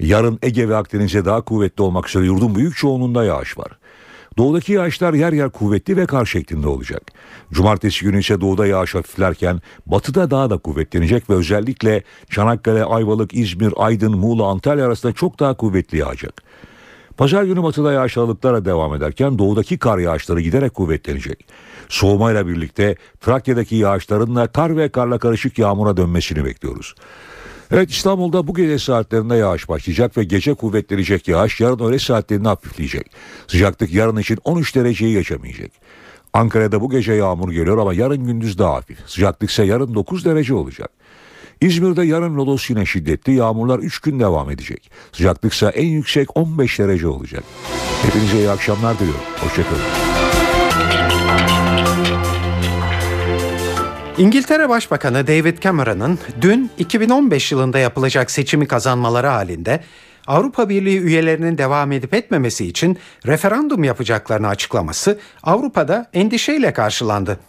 Yarın Ege ve Akdeniz'e daha kuvvetli olmak üzere yurdun büyük çoğunluğunda yağış var. Doğudaki yağışlar yer yer kuvvetli ve kar şeklinde olacak. Cumartesi günü ise doğuda yağış hafiflerken batıda daha da kuvvetlenecek ve özellikle Çanakkale, Ayvalık, İzmir, Aydın, Muğla, Antalya arasında çok daha kuvvetli yağacak. Pazar günü batıda yağış aralıklara devam ederken doğudaki kar yağışları giderek kuvvetlenecek. Soğumayla birlikte Trakya'daki yağışların da kar ve karla karışık yağmura dönmesini bekliyoruz. Evet İstanbul'da bu gece saatlerinde yağış başlayacak ve gece kuvvetlenecek yağış yarın öğle saatlerinde hafifleyecek. Sıcaklık yarın için 13 dereceyi geçemeyecek. Ankara'da bu gece yağmur geliyor ama yarın gündüz daha hafif. Sıcaklık ise yarın 9 derece olacak. İzmir'de yarın lodos yine şiddetli yağmurlar 3 gün devam edecek. Sıcaklık ise en yüksek 15 derece olacak. Hepinize iyi akşamlar diliyorum. Hoşçakalın. İngiltere Başbakanı David Cameron'ın dün 2015 yılında yapılacak seçimi kazanmaları halinde Avrupa Birliği üyelerinin devam edip etmemesi için referandum yapacaklarını açıklaması Avrupa'da endişeyle karşılandı.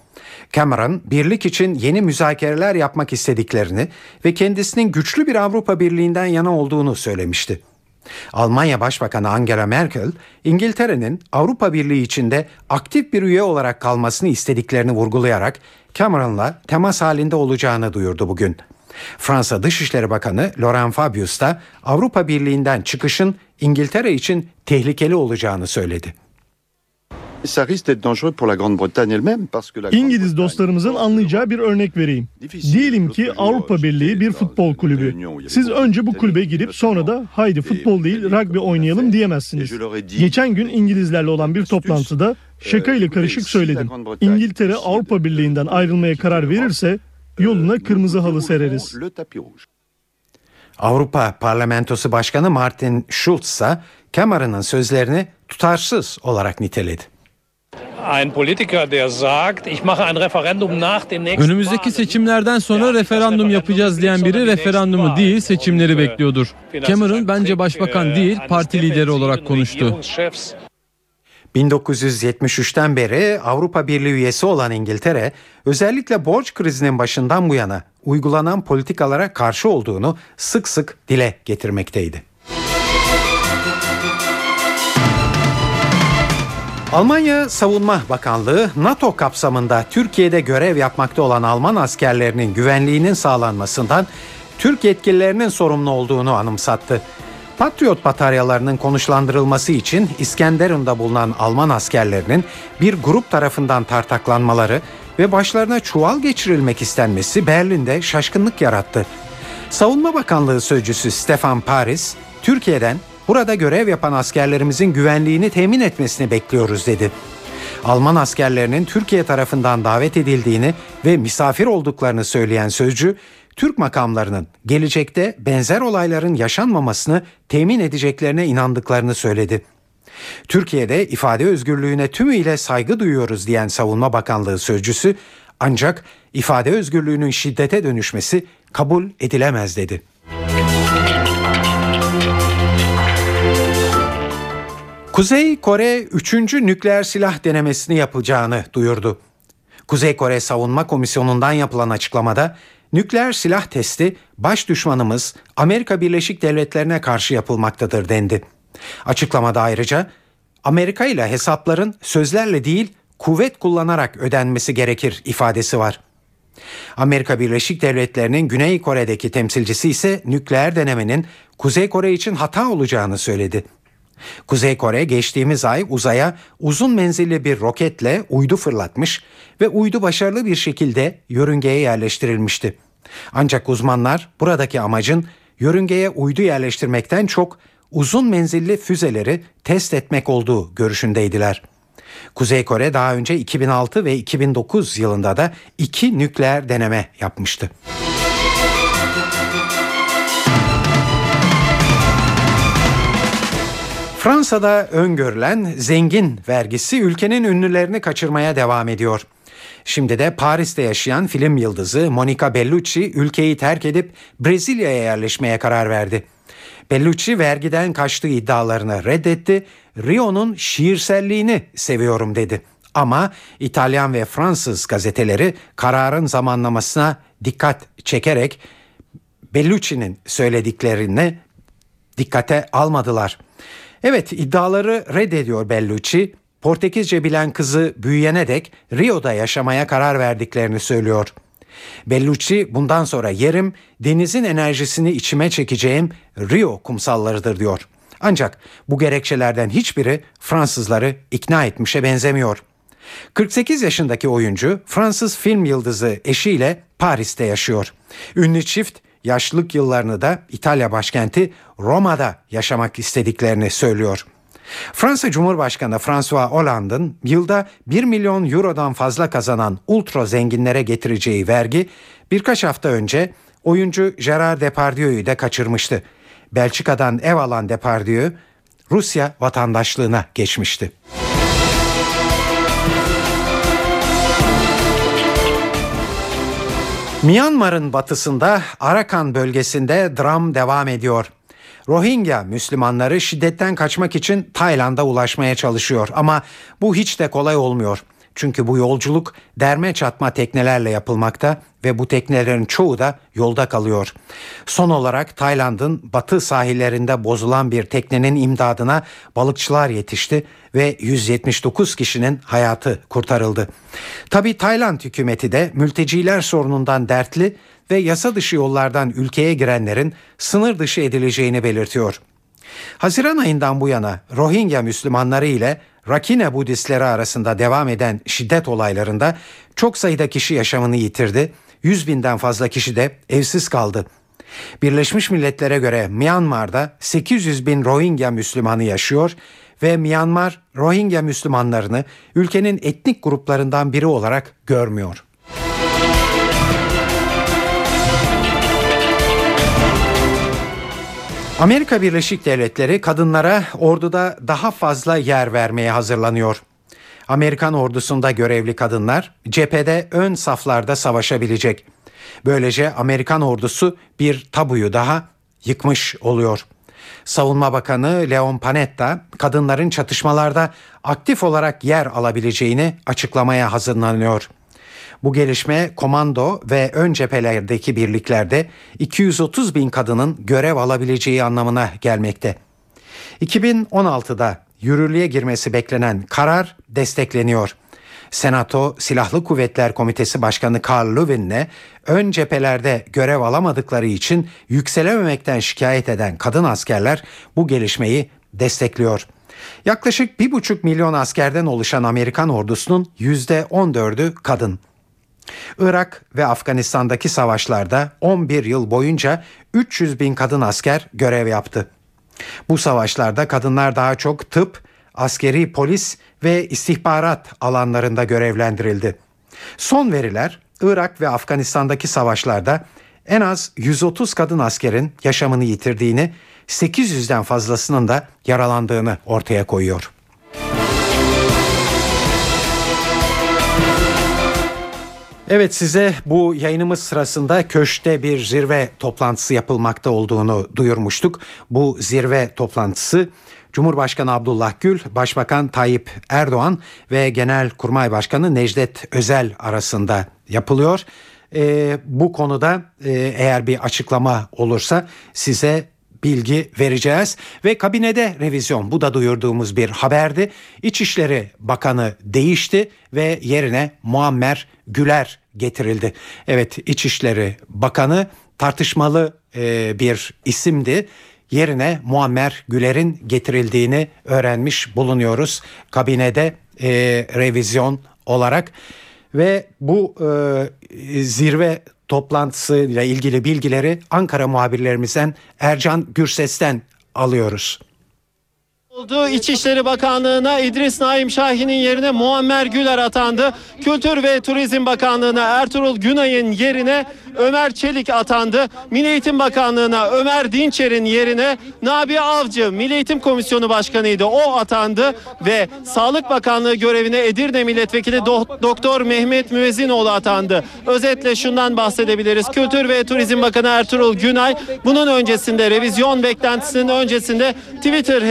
Cameron, birlik için yeni müzakereler yapmak istediklerini ve kendisinin güçlü bir Avrupa Birliği'nden yana olduğunu söylemişti. Almanya Başbakanı Angela Merkel, İngiltere'nin Avrupa Birliği içinde aktif bir üye olarak kalmasını istediklerini vurgulayarak Cameron'la temas halinde olacağını duyurdu bugün. Fransa Dışişleri Bakanı Laurent Fabius da Avrupa Birliği'nden çıkışın İngiltere için tehlikeli olacağını söyledi. İngiliz dostlarımızın anlayacağı bir örnek vereyim. Diyelim ki Avrupa Birliği bir futbol kulübü. Siz önce bu kulübe girip sonra da haydi futbol değil rugby oynayalım diyemezsiniz. Geçen gün İngilizlerle olan bir toplantıda şaka ile karışık söyledim. İngiltere Avrupa Birliği'nden ayrılmaya karar verirse yoluna kırmızı halı sereriz. Avrupa Parlamentosu Başkanı Martin Schulz ise Cameron'ın sözlerini tutarsız olarak niteledi. Önümüzdeki seçimlerden sonra referandum yapacağız diyen biri referandumu değil seçimleri bekliyordur. Cameron bence başbakan değil parti lideri olarak konuştu. 1973'ten beri Avrupa Birliği üyesi olan İngiltere özellikle borç krizinin başından bu yana uygulanan politikalara karşı olduğunu sık sık dile getirmekteydi. Almanya Savunma Bakanlığı NATO kapsamında Türkiye'de görev yapmakta olan Alman askerlerinin güvenliğinin sağlanmasından Türk yetkililerinin sorumlu olduğunu anımsattı. Patriot bataryalarının konuşlandırılması için İskenderun'da bulunan Alman askerlerinin bir grup tarafından tartaklanmaları ve başlarına çuval geçirilmek istenmesi Berlin'de şaşkınlık yarattı. Savunma Bakanlığı sözcüsü Stefan Paris, Türkiye'den Burada görev yapan askerlerimizin güvenliğini temin etmesini bekliyoruz dedi. Alman askerlerinin Türkiye tarafından davet edildiğini ve misafir olduklarını söyleyen sözcü, Türk makamlarının gelecekte benzer olayların yaşanmamasını temin edeceklerine inandıklarını söyledi. Türkiye'de ifade özgürlüğüne tümüyle saygı duyuyoruz diyen Savunma Bakanlığı sözcüsü ancak ifade özgürlüğünün şiddete dönüşmesi kabul edilemez dedi. Kuzey Kore 3. nükleer silah denemesini yapacağını duyurdu. Kuzey Kore Savunma Komisyonu'ndan yapılan açıklamada nükleer silah testi baş düşmanımız Amerika Birleşik Devletleri'ne karşı yapılmaktadır dendi. Açıklamada ayrıca Amerika ile hesapların sözlerle değil kuvvet kullanarak ödenmesi gerekir ifadesi var. Amerika Birleşik Devletleri'nin Güney Kore'deki temsilcisi ise nükleer denemenin Kuzey Kore için hata olacağını söyledi. Kuzey Kore geçtiğimiz ay uzaya uzun menzilli bir roketle uydu fırlatmış ve uydu başarılı bir şekilde yörüngeye yerleştirilmişti. Ancak uzmanlar buradaki amacın yörüngeye uydu yerleştirmekten çok uzun menzilli füzeleri test etmek olduğu görüşündeydiler. Kuzey Kore daha önce 2006 ve 2009 yılında da iki nükleer deneme yapmıştı. Fransa'da öngörülen zengin vergisi ülkenin ünlülerini kaçırmaya devam ediyor. Şimdi de Paris'te yaşayan film yıldızı Monica Bellucci ülkeyi terk edip Brezilya'ya yerleşmeye karar verdi. Bellucci vergiden kaçtığı iddialarını reddetti. Rio'nun şiirselliğini seviyorum dedi. Ama İtalyan ve Fransız gazeteleri kararın zamanlamasına dikkat çekerek Bellucci'nin söylediklerini dikkate almadılar. Evet iddiaları reddediyor Bellucci. Portekizce bilen kızı büyüyene dek Rio'da yaşamaya karar verdiklerini söylüyor. Bellucci bundan sonra yerim denizin enerjisini içime çekeceğim Rio kumsallarıdır diyor. Ancak bu gerekçelerden hiçbiri Fransızları ikna etmişe benzemiyor. 48 yaşındaki oyuncu Fransız film yıldızı eşiyle Paris'te yaşıyor. Ünlü çift yaşlılık yıllarını da İtalya başkenti Roma'da yaşamak istediklerini söylüyor. Fransa Cumhurbaşkanı François Hollande'ın yılda 1 milyon eurodan fazla kazanan ultra zenginlere getireceği vergi birkaç hafta önce oyuncu Gerard Depardieu'yu da kaçırmıştı. Belçika'dan ev alan Depardieu Rusya vatandaşlığına geçmişti. Myanmar'ın batısında Arakan bölgesinde dram devam ediyor. Rohingya Müslümanları şiddetten kaçmak için Tayland'a ulaşmaya çalışıyor ama bu hiç de kolay olmuyor. Çünkü bu yolculuk derme çatma teknelerle yapılmakta ve bu teknelerin çoğu da yolda kalıyor. Son olarak Tayland'ın batı sahillerinde bozulan bir teknenin imdadına balıkçılar yetişti ve 179 kişinin hayatı kurtarıldı. Tabi Tayland hükümeti de mülteciler sorunundan dertli ve yasa dışı yollardan ülkeye girenlerin sınır dışı edileceğini belirtiyor. Haziran ayından bu yana Rohingya Müslümanları ile Rakine Budistleri arasında devam eden şiddet olaylarında çok sayıda kişi yaşamını yitirdi, 100 binden fazla kişi de evsiz kaldı. Birleşmiş Milletler'e göre Myanmar'da 800 bin Rohingya Müslümanı yaşıyor ve Myanmar Rohingya Müslümanlarını ülkenin etnik gruplarından biri olarak görmüyor. Amerika Birleşik Devletleri kadınlara orduda daha fazla yer vermeye hazırlanıyor. Amerikan ordusunda görevli kadınlar cephede ön saflarda savaşabilecek. Böylece Amerikan ordusu bir tabuyu daha yıkmış oluyor. Savunma Bakanı Leon Panetta kadınların çatışmalarda aktif olarak yer alabileceğini açıklamaya hazırlanıyor. Bu gelişme komando ve ön cephelerdeki birliklerde 230 bin kadının görev alabileceği anlamına gelmekte. 2016'da yürürlüğe girmesi beklenen karar destekleniyor. Senato Silahlı Kuvvetler Komitesi Başkanı Carl Levin'le ön cephelerde görev alamadıkları için yükselememekten şikayet eden kadın askerler bu gelişmeyi destekliyor. Yaklaşık 1,5 milyon askerden oluşan Amerikan ordusunun %14'ü kadın. Irak ve Afganistan'daki savaşlarda 11 yıl boyunca 300 bin kadın asker görev yaptı. Bu savaşlarda kadınlar daha çok tıp, askeri polis ve istihbarat alanlarında görevlendirildi. Son veriler Irak ve Afganistan'daki savaşlarda en az 130 kadın askerin yaşamını yitirdiğini, 800'den fazlasının da yaralandığını ortaya koyuyor. Evet size bu yayınımız sırasında köşte bir zirve toplantısı yapılmakta olduğunu duyurmuştuk. Bu zirve toplantısı Cumhurbaşkanı Abdullah Gül, Başbakan Tayyip Erdoğan ve Genelkurmay Başkanı Necdet Özel arasında yapılıyor. Ee, bu konuda e, eğer bir açıklama olursa size bilgi vereceğiz ve kabinede revizyon bu da duyurduğumuz bir haberdi. İçişleri Bakanı değişti ve yerine Muammer Güler getirildi. Evet İçişleri Bakanı tartışmalı e, bir isimdi. Yerine Muammer Güler'in getirildiğini öğrenmiş bulunuyoruz kabinede e, revizyon olarak ve bu e, zirve toplantısıyla ilgili bilgileri Ankara muhabirlerimizden Ercan Gürses'ten alıyoruz oldu. İçişleri Bakanlığı'na İdris Naim Şahin'in yerine Muammer Güler atandı. Kültür ve Turizm Bakanlığı'na Ertuğrul Günay'ın yerine Ömer Çelik atandı. Milli Eğitim Bakanlığı'na Ömer Dinçer'in yerine Nabi Avcı Milli Eğitim Komisyonu Başkanı'ydı. O atandı ve Sağlık Bakanlığı görevine Edirne Milletvekili Do- Doktor Mehmet Müezzinoğlu atandı. Özetle şundan bahsedebiliriz. Kültür ve Turizm Bakanı Ertuğrul Günay bunun öncesinde revizyon beklentisinin öncesinde Twitter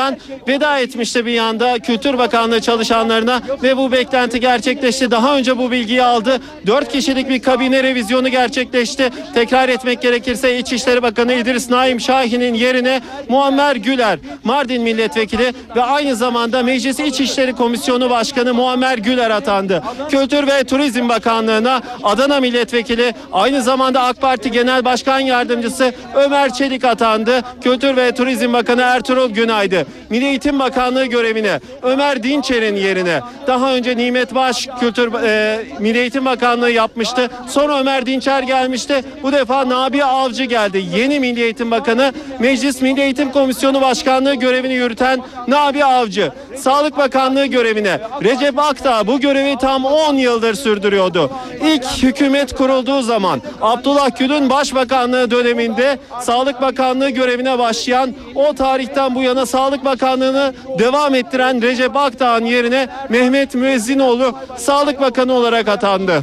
hesabından veda etmişti bir yanda Kültür Bakanlığı çalışanlarına ve bu beklenti gerçekleşti. Daha önce bu bilgiyi aldı. Dört kişilik bir kabine revizyonu gerçekleşti. Tekrar etmek gerekirse İçişleri Bakanı İdris Naim Şahin'in yerine Muammer Güler, Mardin Milletvekili ve aynı zamanda Meclis İçişleri Komisyonu Başkanı Muammer Güler atandı. Kültür ve Turizm Bakanlığı'na Adana Milletvekili aynı zamanda AK Parti Genel Başkan Yardımcısı Ömer Çelik atandı. Kültür ve Turizm Bakanı Ertuğrul Günay'dı. Milli Eğitim Bakanlığı görevine Ömer Dinçer'in yerine daha önce Nimet Baş Kültür e, Milli Eğitim Bakanlığı yapmıştı. Sonra Ömer Dinçer gelmişti. Bu defa Nabi Avcı geldi. Yeni Milli Eğitim Bakanı Meclis Milli Eğitim Komisyonu Başkanlığı görevini yürüten Nabi Avcı. Sağlık Bakanlığı görevine Recep Akdağ bu görevi tam 10 yıldır sürdürüyordu. İlk hükümet kurulduğu zaman Abdullah Gül'ün başbakanlığı döneminde Sağlık Bakanlığı görevine başlayan o tarihten bu yana Sağlık Bakanlığı'nı devam ettiren Recep Akdağ'ın yerine Mehmet Müezzinoğlu Sağlık Bakanı olarak atandı.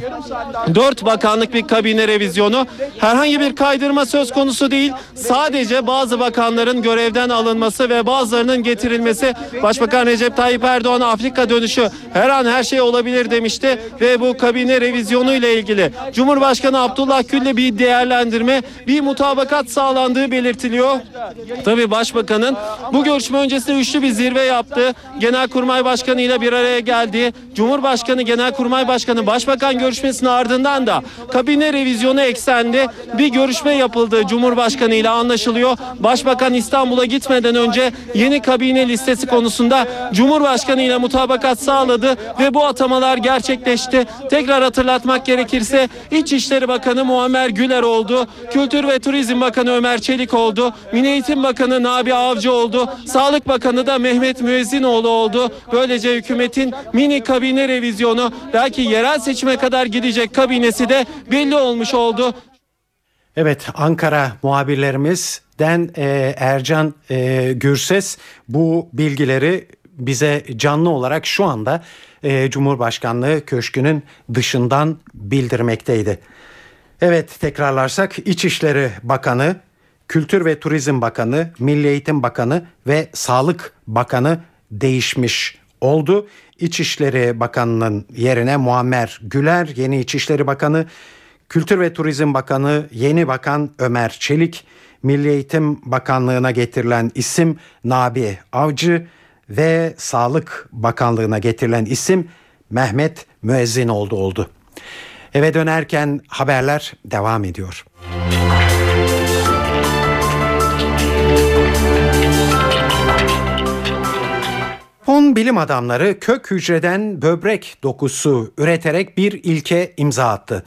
Dört bakanlık bir kabine revizyonu herhangi bir kaydırma söz konusu değil. Sadece bazı bakanların görevden alınması ve bazılarının getirilmesi Başbakan Recep Tayyip Erdoğan Afrika dönüşü her an her şey olabilir demişti ve bu kabine revizyonu ile ilgili Cumhurbaşkanı Abdullah Gül'le bir değerlendirme, bir mutabakat sağlandığı belirtiliyor. Tabii Başbakanın bu görüşme öncesinde üçlü bir zirve yaptı. Genelkurmay Başkanı ile bir araya geldi. Cumhurbaşkanı, Genelkurmay Başkanı, Başbakan görüşmesinin ardından da kabine revizyonu eksendi. Bir görüşme yapıldı Cumhurbaşkanı ile anlaşılıyor. Başbakan İstanbul'a gitmeden önce yeni kabine listesi konusunda Cumhurbaşkanı ile mutabakat sağladı ve bu atamalar gerçekleşti. Tekrar hatırlatmak gerekirse İçişleri Bakanı Muammer Güler oldu. Kültür ve Turizm Bakanı Ömer Çelik oldu. Milli Eğitim Bakanı Nabi Avcı oldu. Sağlık Bakanı da Mehmet Müezzinoğlu oldu. Böylece hükümetin mini kabine revizyonu belki yerel seçime kadar gidecek kabinesi de belli olmuş oldu. Evet Ankara muhabirlerimizden e, Ercan e, Gürses bu bilgileri bize canlı olarak şu anda e, Cumhurbaşkanlığı Köşkü'nün dışından bildirmekteydi. Evet tekrarlarsak İçişleri Bakanı, Kültür ve Turizm Bakanı, Milli Eğitim Bakanı ve Sağlık Bakanı değişmiş oldu. İçişleri Bakanı'nın yerine Muammer Güler yeni İçişleri Bakanı, Kültür ve Turizm Bakanı yeni bakan Ömer Çelik, Milli Eğitim Bakanlığı'na getirilen isim Nabi Avcı ve Sağlık Bakanlığı'na getirilen isim Mehmet Müezzinoğlu oldu. Eve dönerken haberler devam ediyor. Çin bilim adamları kök hücreden böbrek dokusu üreterek bir ilke imza attı.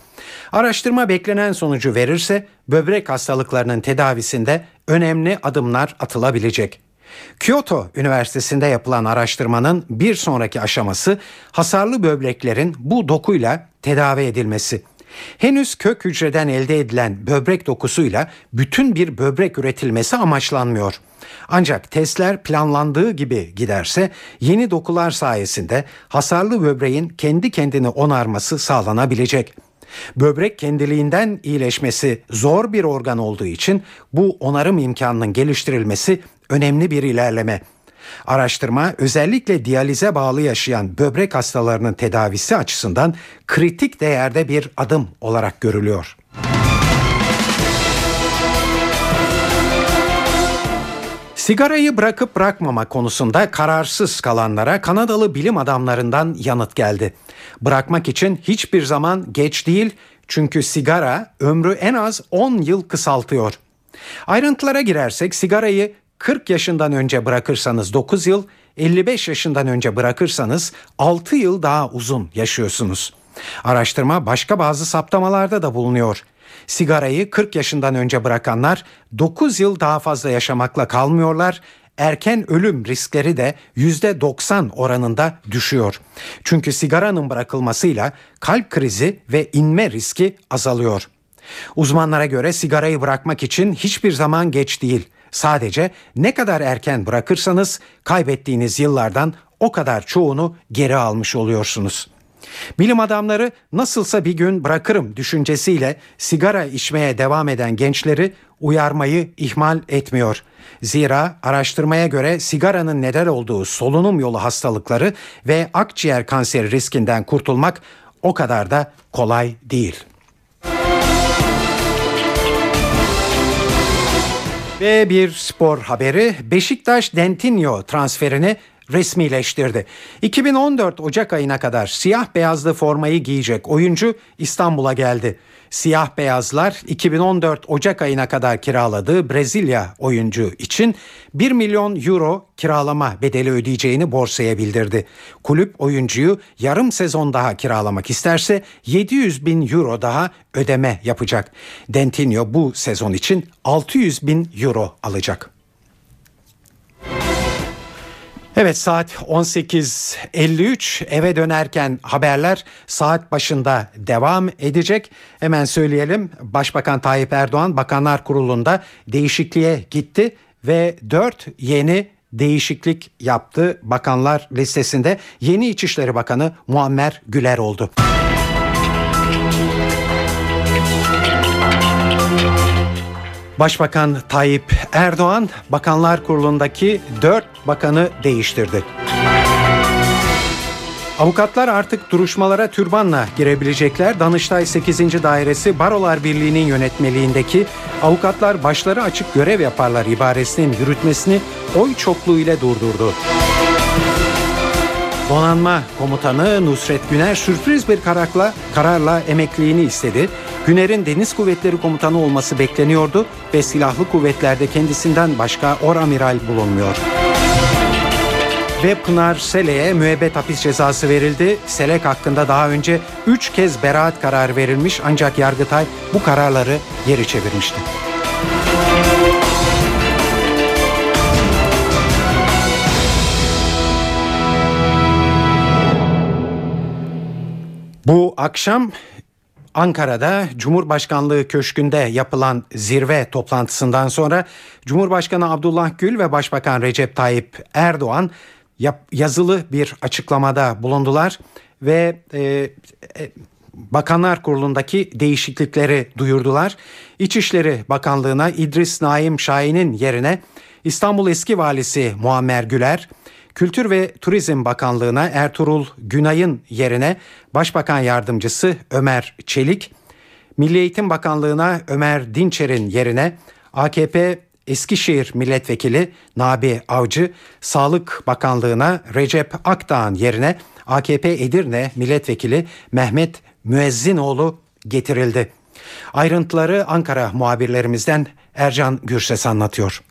Araştırma beklenen sonucu verirse böbrek hastalıklarının tedavisinde önemli adımlar atılabilecek. Kyoto Üniversitesi'nde yapılan araştırmanın bir sonraki aşaması hasarlı böbreklerin bu dokuyla tedavi edilmesi. Henüz kök hücreden elde edilen böbrek dokusuyla bütün bir böbrek üretilmesi amaçlanmıyor. Ancak testler planlandığı gibi giderse yeni dokular sayesinde hasarlı böbreğin kendi kendini onarması sağlanabilecek. Böbrek kendiliğinden iyileşmesi zor bir organ olduğu için bu onarım imkanının geliştirilmesi önemli bir ilerleme. Araştırma özellikle diyalize bağlı yaşayan böbrek hastalarının tedavisi açısından kritik değerde bir adım olarak görülüyor. Sigarayı bırakıp bırakmama konusunda kararsız kalanlara Kanadalı bilim adamlarından yanıt geldi. Bırakmak için hiçbir zaman geç değil çünkü sigara ömrü en az 10 yıl kısaltıyor. Ayrıntılara girersek sigarayı 40 yaşından önce bırakırsanız 9 yıl, 55 yaşından önce bırakırsanız 6 yıl daha uzun yaşıyorsunuz. Araştırma başka bazı saptamalarda da bulunuyor. Sigarayı 40 yaşından önce bırakanlar 9 yıl daha fazla yaşamakla kalmıyorlar. Erken ölüm riskleri de %90 oranında düşüyor. Çünkü sigaranın bırakılmasıyla kalp krizi ve inme riski azalıyor. Uzmanlara göre sigarayı bırakmak için hiçbir zaman geç değil. Sadece ne kadar erken bırakırsanız kaybettiğiniz yıllardan o kadar çoğunu geri almış oluyorsunuz. Bilim adamları nasılsa bir gün bırakırım düşüncesiyle sigara içmeye devam eden gençleri uyarmayı ihmal etmiyor. Zira araştırmaya göre sigaranın neden olduğu solunum yolu hastalıkları ve akciğer kanseri riskinden kurtulmak o kadar da kolay değil. Ve bir spor haberi Beşiktaş Dentinho transferini resmileştirdi. 2014 Ocak ayına kadar siyah beyazlı formayı giyecek oyuncu İstanbul'a geldi. Siyah beyazlar 2014 Ocak ayına kadar kiraladığı Brezilya oyuncu için 1 milyon euro kiralama bedeli ödeyeceğini borsaya bildirdi. Kulüp oyuncuyu yarım sezon daha kiralamak isterse 700 bin euro daha ödeme yapacak. Dentinho bu sezon için 600 bin euro alacak. Evet saat 18.53 eve dönerken haberler saat başında devam edecek. Hemen söyleyelim Başbakan Tayyip Erdoğan Bakanlar Kurulu'nda değişikliğe gitti ve 4 yeni değişiklik yaptı bakanlar listesinde. Yeni İçişleri Bakanı Muammer Güler oldu. Başbakan Tayyip Erdoğan Bakanlar Kurulu'ndaki 4 bakanı değiştirdi. Avukatlar artık duruşmalara türbanla girebilecekler. Danıştay 8. Dairesi Barolar Birliği'nin yönetmeliğindeki avukatlar başları açık görev yaparlar ibaresinin yürütmesini oy çokluğu ile durdurdu. Donanma Komutanı Nusret Güner sürpriz bir kararla, kararla emekliliğini istedi. Güner'in Deniz Kuvvetleri Komutanı olması bekleniyordu ve silahlı kuvvetlerde kendisinden başka oramiral bulunmuyor. Ve Pınar Sele'ye müebbet hapis cezası verildi. Selek hakkında daha önce 3 kez beraat kararı verilmiş ancak Yargıtay bu kararları geri çevirmişti. Bu akşam Ankara'da Cumhurbaşkanlığı Köşkü'nde yapılan zirve toplantısından sonra Cumhurbaşkanı Abdullah Gül ve Başbakan Recep Tayyip Erdoğan yazılı bir açıklamada bulundular ve e, e, Bakanlar Kurulu'ndaki değişiklikleri duyurdular. İçişleri Bakanlığı'na İdris Naim Şahin'in yerine İstanbul Eski Valisi Muammer Güler, Kültür ve Turizm Bakanlığı'na Ertuğrul Günay'ın yerine Başbakan Yardımcısı Ömer Çelik, Milli Eğitim Bakanlığı'na Ömer Dinçer'in yerine AKP Eskişehir Milletvekili Nabi Avcı, Sağlık Bakanlığı'na Recep Akdağ'ın yerine AKP Edirne Milletvekili Mehmet Müezzinoğlu getirildi. Ayrıntıları Ankara muhabirlerimizden Ercan Gürses anlatıyor.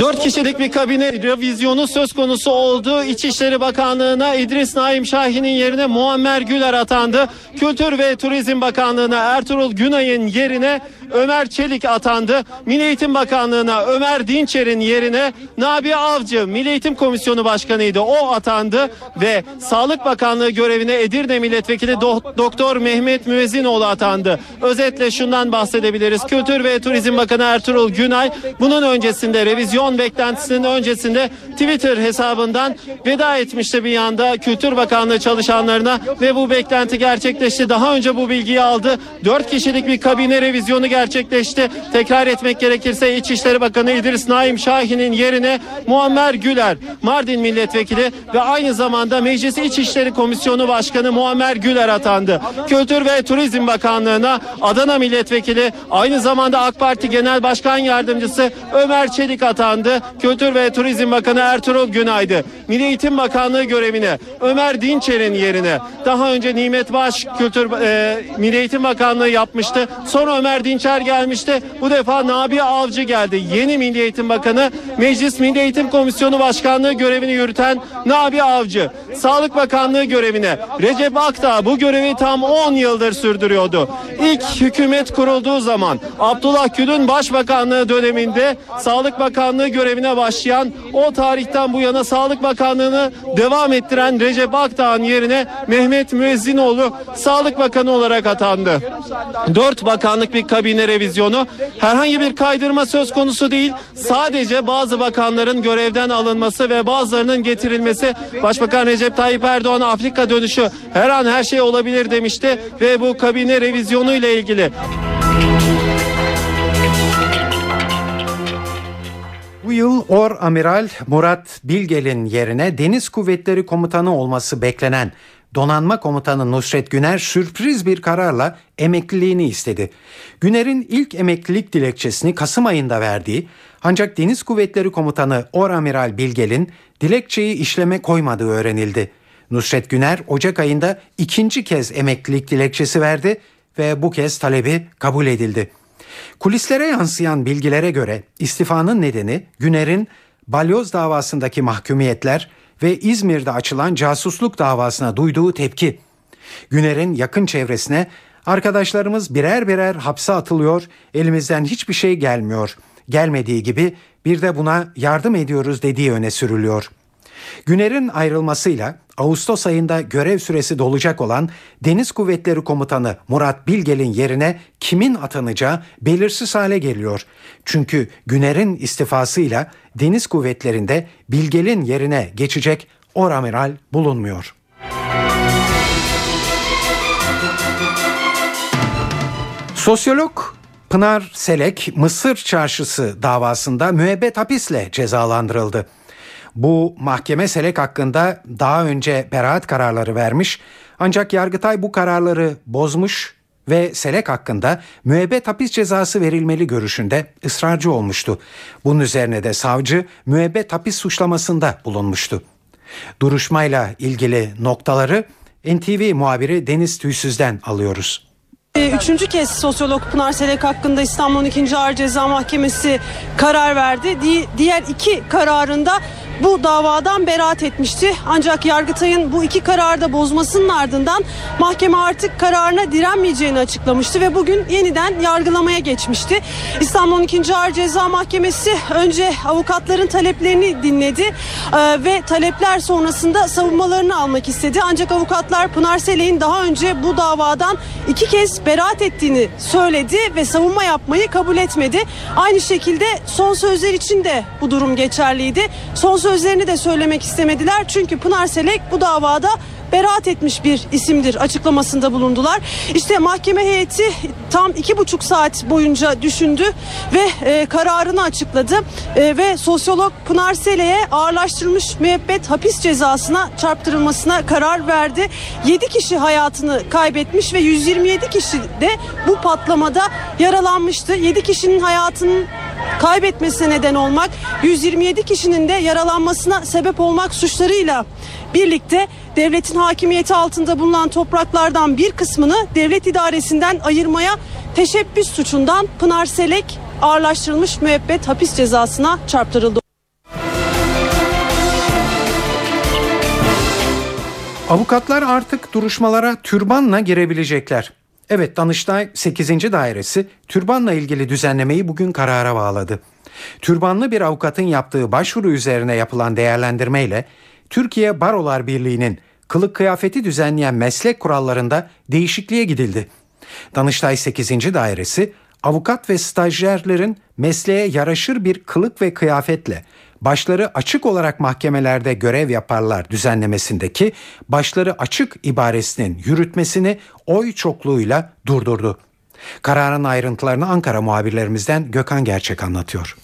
Dört kişilik bir kabine revizyonu söz konusu oldu. İçişleri Bakanlığı'na İdris Naim Şahin'in yerine Muammer Güler atandı. Kültür ve Turizm Bakanlığı'na Ertuğrul Günay'ın yerine Ömer Çelik atandı. Milli Eğitim Bakanlığı'na Ömer Dinçer'in yerine Nabi Avcı Milli Eğitim Komisyonu Başkanı'ydı. O atandı ve Sağlık Bakanlığı görevine Edirne Milletvekili Do- Doktor Mehmet Müezzinoğlu atandı. Özetle şundan bahsedebiliriz. Kültür ve Turizm Bakanı Ertuğrul Günay bunun öncesinde revizyon beklentisinin öncesinde Twitter hesabından veda etmişti bir yanda Kültür Bakanlığı çalışanlarına ve bu beklenti gerçekleşti. Daha önce bu bilgiyi aldı. Dört kişilik bir kabine revizyonu gerçekleşti. Tekrar etmek gerekirse İçişleri Bakanı İdris Naim Şahin'in yerine Muammer Güler, Mardin Milletvekili ve aynı zamanda Meclis İçişleri Komisyonu Başkanı Muammer Güler atandı. Kültür ve Turizm Bakanlığı'na Adana Milletvekili aynı zamanda AK Parti Genel Başkan Yardımcısı Ömer Çelik atandı. Kültür ve Turizm Bakanı Ertuğrul Günay'dı. Milli Eğitim Bakanlığı görevine Ömer Dinçer'in yerine daha önce Nimet Baş Kültür e, Milli Eğitim Bakanlığı yapmıştı. Sonra Ömer Dinçer gelmişti. Bu defa Nabi Avcı geldi. Yeni Milli Eğitim Bakanı Meclis Milli Eğitim Komisyonu Başkanlığı görevini yürüten Nabi Avcı. Sağlık Bakanlığı görevine Recep Akdağ bu görevi tam 10 yıldır sürdürüyordu. İlk hükümet kurulduğu zaman Abdullah Gül'ün başbakanlığı döneminde Sağlık Bakanlığı görevine başlayan o tarihten bu yana Sağlık Bakanlığı'nı devam ettiren Recep Akdağ'ın yerine Mehmet Müezzinoğlu Sağlık Bakanı olarak atandı. Dört bakanlık bir kabine revizyonu herhangi bir kaydırma söz konusu değil. Sadece bazı bakanların görevden alınması ve bazılarının getirilmesi. Başbakan Recep Tayyip Erdoğan Afrika dönüşü her an her şey olabilir demişti ve bu kabine revizyonu ile ilgili Bu yıl Or Amiral Murat Bilgel'in yerine Deniz Kuvvetleri Komutanı olması beklenen Donanma Komutanı Nusret Güner sürpriz bir kararla emekliliğini istedi. Güner'in ilk emeklilik dilekçesini Kasım ayında verdiği ancak Deniz Kuvvetleri Komutanı Or Amiral Bilgel'in dilekçeyi işleme koymadığı öğrenildi. Nusret Güner Ocak ayında ikinci kez emeklilik dilekçesi verdi ve bu kez talebi kabul edildi. Kulislere yansıyan bilgilere göre istifanın nedeni Güner'in balyoz davasındaki mahkumiyetler ve İzmir'de açılan casusluk davasına duyduğu tepki. Güner'in yakın çevresine arkadaşlarımız birer birer hapse atılıyor, elimizden hiçbir şey gelmiyor. Gelmediği gibi bir de buna yardım ediyoruz dediği öne sürülüyor. Güner'in ayrılmasıyla Ağustos ayında görev süresi dolacak olan Deniz Kuvvetleri Komutanı Murat Bilgel'in yerine kimin atanacağı belirsiz hale geliyor. Çünkü Güner'in istifasıyla Deniz Kuvvetleri'nde Bilgel'in yerine geçecek oramiral bulunmuyor. Sosyolog Pınar Selek Mısır Çarşısı davasında müebbet hapisle cezalandırıldı. Bu mahkeme Selek hakkında daha önce beraat kararları vermiş ancak Yargıtay bu kararları bozmuş ve Selek hakkında müebbet hapis cezası verilmeli görüşünde ısrarcı olmuştu. Bunun üzerine de savcı müebbet hapis suçlamasında bulunmuştu. Duruşmayla ilgili noktaları NTV muhabiri Deniz Tüysüz'den alıyoruz. Üçüncü kez sosyolog Pınar Selek hakkında İstanbul 2. Ağır Ceza Mahkemesi karar verdi. Di- diğer iki kararında bu davadan beraat etmişti. Ancak Yargıtay'ın bu iki kararı da bozmasının ardından mahkeme artık kararına direnmeyeceğini açıklamıştı ve bugün yeniden yargılamaya geçmişti. İstanbul 2. Ağır Ceza Mahkemesi önce avukatların taleplerini dinledi e, ve talepler sonrasında savunmalarını almak istedi. Ancak avukatlar Pınar Selek'in daha önce bu davadan iki kez beraat ettiğini söyledi ve savunma yapmayı kabul etmedi. Aynı şekilde son sözler için de bu durum geçerliydi. Son sözlerini de söylemek istemediler. Çünkü Pınar Selek bu davada beraat etmiş bir isimdir açıklamasında bulundular. İşte mahkeme heyeti tam iki buçuk saat boyunca düşündü ve e, kararını açıkladı E, ve sosyolog Pınar Selek'e ağırlaştırılmış müebbet hapis cezasına çarptırılmasına karar verdi. 7 kişi hayatını kaybetmiş ve 127 kişi de bu patlamada yaralanmıştı. 7 kişinin hayatının kaybetmesine neden olmak, 127 kişinin de yaralanmasına sebep olmak suçlarıyla birlikte devletin hakimiyeti altında bulunan topraklardan bir kısmını devlet idaresinden ayırmaya teşebbüs suçundan Pınar Selek ağırlaştırılmış müebbet hapis cezasına çarptırıldı. Avukatlar artık duruşmalara türbanla girebilecekler. Evet Danıştay 8. Dairesi türbanla ilgili düzenlemeyi bugün karara bağladı. Türbanlı bir avukatın yaptığı başvuru üzerine yapılan değerlendirmeyle Türkiye Barolar Birliği'nin kılık kıyafeti düzenleyen meslek kurallarında değişikliğe gidildi. Danıştay 8. Dairesi avukat ve stajyerlerin mesleğe yaraşır bir kılık ve kıyafetle başları açık olarak mahkemelerde görev yaparlar düzenlemesindeki başları açık ibaresinin yürütmesini oy çokluğuyla durdurdu. Kararın ayrıntılarını Ankara muhabirlerimizden Gökhan Gerçek anlatıyor.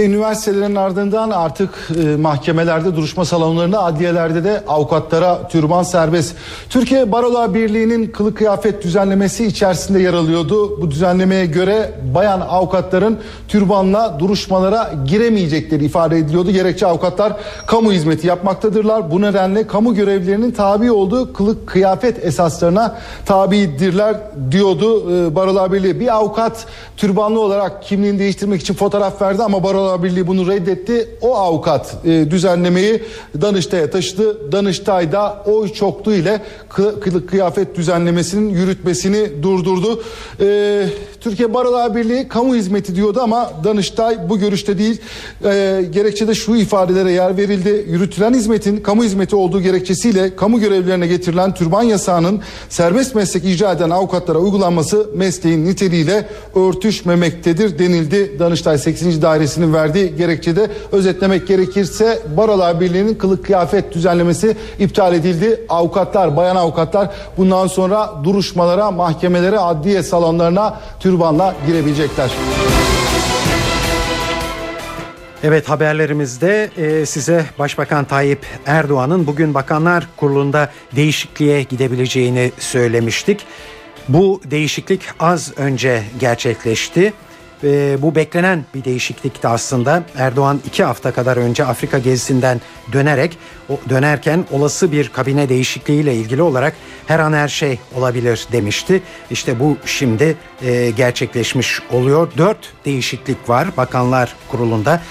Üniversitelerin ardından artık e, mahkemelerde, duruşma salonlarında, adliyelerde de avukatlara türban serbest. Türkiye Barolar Birliği'nin kılık kıyafet düzenlemesi içerisinde yer alıyordu. Bu düzenlemeye göre bayan avukatların türbanla duruşmalara giremeyecekleri ifade ediliyordu. Gerekçe avukatlar kamu hizmeti yapmaktadırlar. Bu nedenle kamu görevlilerinin tabi olduğu kılık kıyafet esaslarına tabidirler diyordu e, Barolar Birliği. Bir avukat türbanlı olarak kimliğini değiştirmek için fotoğraf verdi ama Barolar Birliği bunu reddetti. O avukat e, düzenlemeyi Danıştay'a taşıdı. Danıştay da oy çokluğu ile kı- kılık kıyafet düzenlemesinin yürütmesini durdurdu. E, Türkiye Barolar Birliği kamu hizmeti diyordu ama Danıştay bu görüşte değil. E, gerekçede şu ifadelere yer verildi. Yürütülen hizmetin kamu hizmeti olduğu gerekçesiyle kamu görevlilerine getirilen türban yasağının serbest meslek icra eden avukatlara uygulanması mesleğin niteliğiyle örtüşmemektedir denildi. Danıştay 8. Dairesi'nin verdiği gerekçede özetlemek gerekirse Barolar Birliği'nin kılık kıyafet düzenlemesi iptal edildi. Avukatlar, bayan avukatlar bundan sonra duruşmalara, mahkemelere, adliye salonlarına türbanla girebilecekler. Evet haberlerimizde e, size Başbakan Tayyip Erdoğan'ın bugün Bakanlar Kurulu'nda değişikliğe gidebileceğini söylemiştik. Bu değişiklik az önce gerçekleşti. E, bu beklenen bir değişiklikti aslında. Erdoğan iki hafta kadar önce Afrika gezisinden dönerek o, dönerken olası bir kabine değişikliğiyle ilgili olarak her an her şey olabilir demişti. İşte bu şimdi e, gerçekleşmiş oluyor. Dört değişiklik var Bakanlar Kurulu'nda.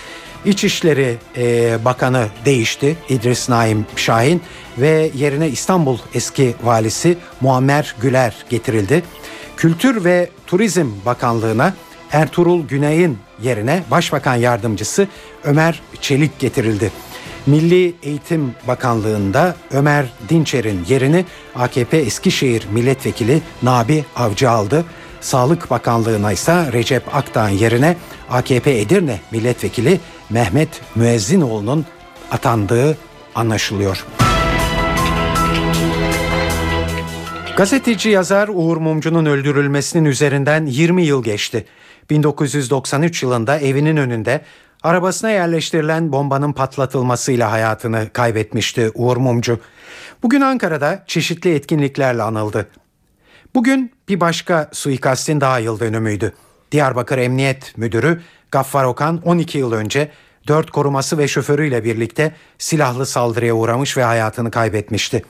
İçişleri e, Bakanı değişti İdris Naim Şahin ve yerine İstanbul eski valisi Muammer Güler getirildi. Kültür ve Turizm Bakanlığı'na Ertuğrul Güney'in yerine Başbakan Yardımcısı Ömer Çelik getirildi. Milli Eğitim Bakanlığı'nda Ömer Dinçer'in yerini AKP Eskişehir Milletvekili Nabi Avcı aldı. Sağlık Bakanlığı'na ise Recep Akdağ'ın yerine AKP Edirne Milletvekili Mehmet Müezzinoğlu'nun atandığı anlaşılıyor. Gazeteci yazar Uğur Mumcu'nun öldürülmesinin üzerinden 20 yıl geçti. 1993 yılında evinin önünde arabasına yerleştirilen bombanın patlatılmasıyla hayatını kaybetmişti Uğur Mumcu. Bugün Ankara'da çeşitli etkinliklerle anıldı. Bugün bir başka suikastin daha yıl dönümüydü. Diyarbakır Emniyet Müdürü Gaffar Okan 12 yıl önce 4 koruması ve şoförüyle birlikte silahlı saldırıya uğramış ve hayatını kaybetmişti.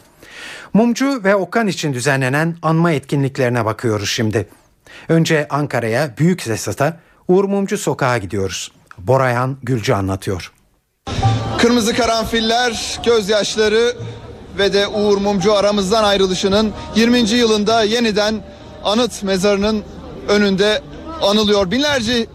Mumcu ve Okan için düzenlenen anma etkinliklerine bakıyoruz şimdi. Önce Ankara'ya Büyük Sesat'a Uğur Mumcu Sokağa gidiyoruz. Borayhan Gülcü anlatıyor. Kırmızı karanfiller, gözyaşları ve de Uğur Mumcu aramızdan ayrılışının 20. yılında yeniden anıt mezarının önünde anılıyor. Binlerce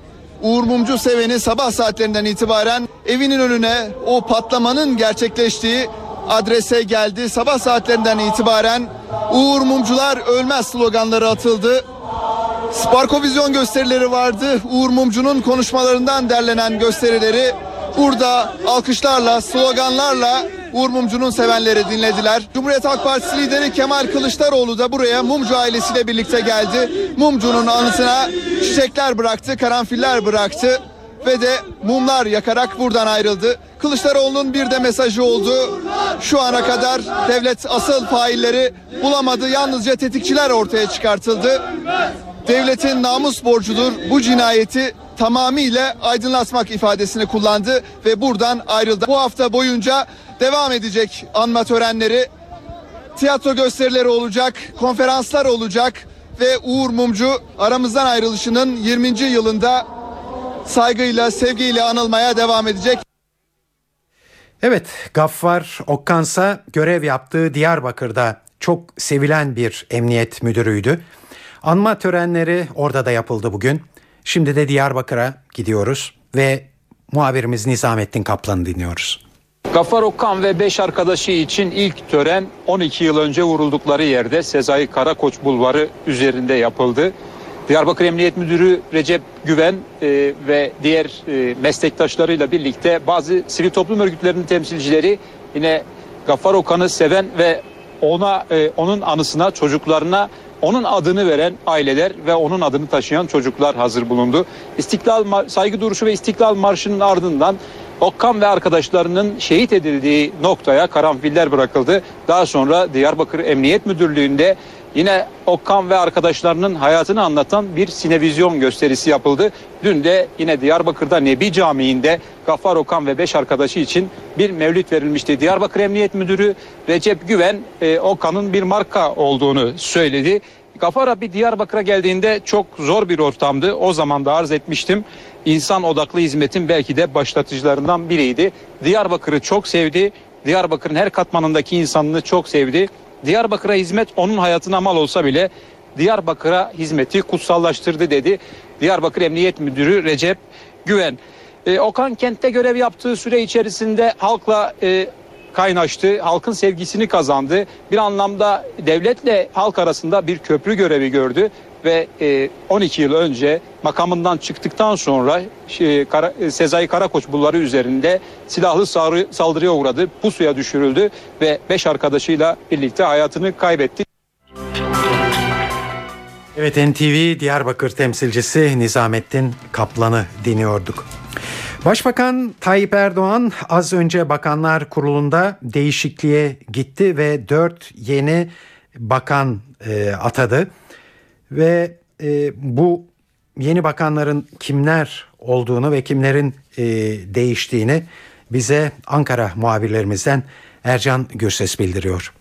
Uğur Mumcu seveni sabah saatlerinden itibaren evinin önüne o patlamanın gerçekleştiği adrese geldi. Sabah saatlerinden itibaren Uğur Mumcular ölmez sloganları atıldı. Sparkovizyon gösterileri vardı. Uğur Mumcu'nun konuşmalarından derlenen gösterileri burada alkışlarla, sloganlarla Uğur Mumcu'nun sevenleri dinlediler. Cumhuriyet Halk Partisi lideri Kemal Kılıçdaroğlu da buraya Mumcu ailesiyle birlikte geldi. Mumcu'nun anısına çiçekler bıraktı, karanfiller bıraktı ve de mumlar yakarak buradan ayrıldı. Kılıçdaroğlu'nun bir de mesajı oldu. Şu ana kadar devlet asıl failleri bulamadı. Yalnızca tetikçiler ortaya çıkartıldı. Devletin namus borcudur bu cinayeti tamamıyla aydınlatmak ifadesini kullandı ve buradan ayrıldı. Bu hafta boyunca devam edecek anma törenleri, tiyatro gösterileri olacak, konferanslar olacak ve Uğur Mumcu aramızdan ayrılışının 20. yılında saygıyla, sevgiyle anılmaya devam edecek. Evet, Gaffar Okkansa görev yaptığı Diyarbakır'da çok sevilen bir emniyet müdürüydü. Anma törenleri orada da yapıldı bugün. Şimdi de Diyarbakır'a gidiyoruz ve muhabirimiz Nizamettin Kaplan'ı dinliyoruz. Gaffar Okkan ve 5 arkadaşı için ilk tören 12 yıl önce vuruldukları yerde Sezai Karakoç Bulvarı üzerinde yapıldı. Diyarbakır Emniyet Müdürü Recep Güven e, ve diğer e, meslektaşlarıyla birlikte bazı sivil toplum örgütlerinin temsilcileri yine Gaffar Okan'ı seven ve ona e, onun anısına çocuklarına onun adını veren aileler ve onun adını taşıyan çocuklar hazır bulundu. İstiklal saygı duruşu ve İstiklal Marşı'nın ardından Okkan ve arkadaşlarının şehit edildiği noktaya karanfiller bırakıldı. Daha sonra Diyarbakır Emniyet Müdürlüğü'nde yine Okkan ve arkadaşlarının hayatını anlatan bir sinevizyon gösterisi yapıldı. Dün de yine Diyarbakır'da Nebi Camii'nde Gaffar Okan ve beş arkadaşı için bir mevlüt verilmişti. Diyarbakır Emniyet Müdürü Recep Güven e, Okan'ın bir marka olduğunu söyledi. Gaffar abi Diyarbakır'a geldiğinde çok zor bir ortamdı. O zaman da arz etmiştim. İnsan odaklı hizmetin belki de başlatıcılarından biriydi. Diyarbakır'ı çok sevdi. Diyarbakır'ın her katmanındaki insanını çok sevdi. Diyarbakır'a hizmet onun hayatına mal olsa bile Diyarbakır'a hizmeti kutsallaştırdı dedi. Diyarbakır Emniyet Müdürü Recep Güven. E, Okan kentte görev yaptığı süre içerisinde halkla e, kaynaştı, halkın sevgisini kazandı. Bir anlamda devletle halk arasında bir köprü görevi gördü ve 12 e, yıl önce makamından çıktıktan sonra e, Sezai Karakoç bulları üzerinde silahlı saldırıya uğradı, pusuya düşürüldü ve 5 arkadaşıyla birlikte hayatını kaybetti. Evet NTV Diyarbakır temsilcisi Nizamettin Kaplan'ı dinliyorduk. Başbakan Tayyip Erdoğan az önce Bakanlar Kurulu'nda değişikliğe gitti ve dört yeni bakan e, atadı. Ve e, bu yeni bakanların kimler olduğunu ve kimlerin e, değiştiğini bize Ankara muhabirlerimizden Ercan Gürses bildiriyor.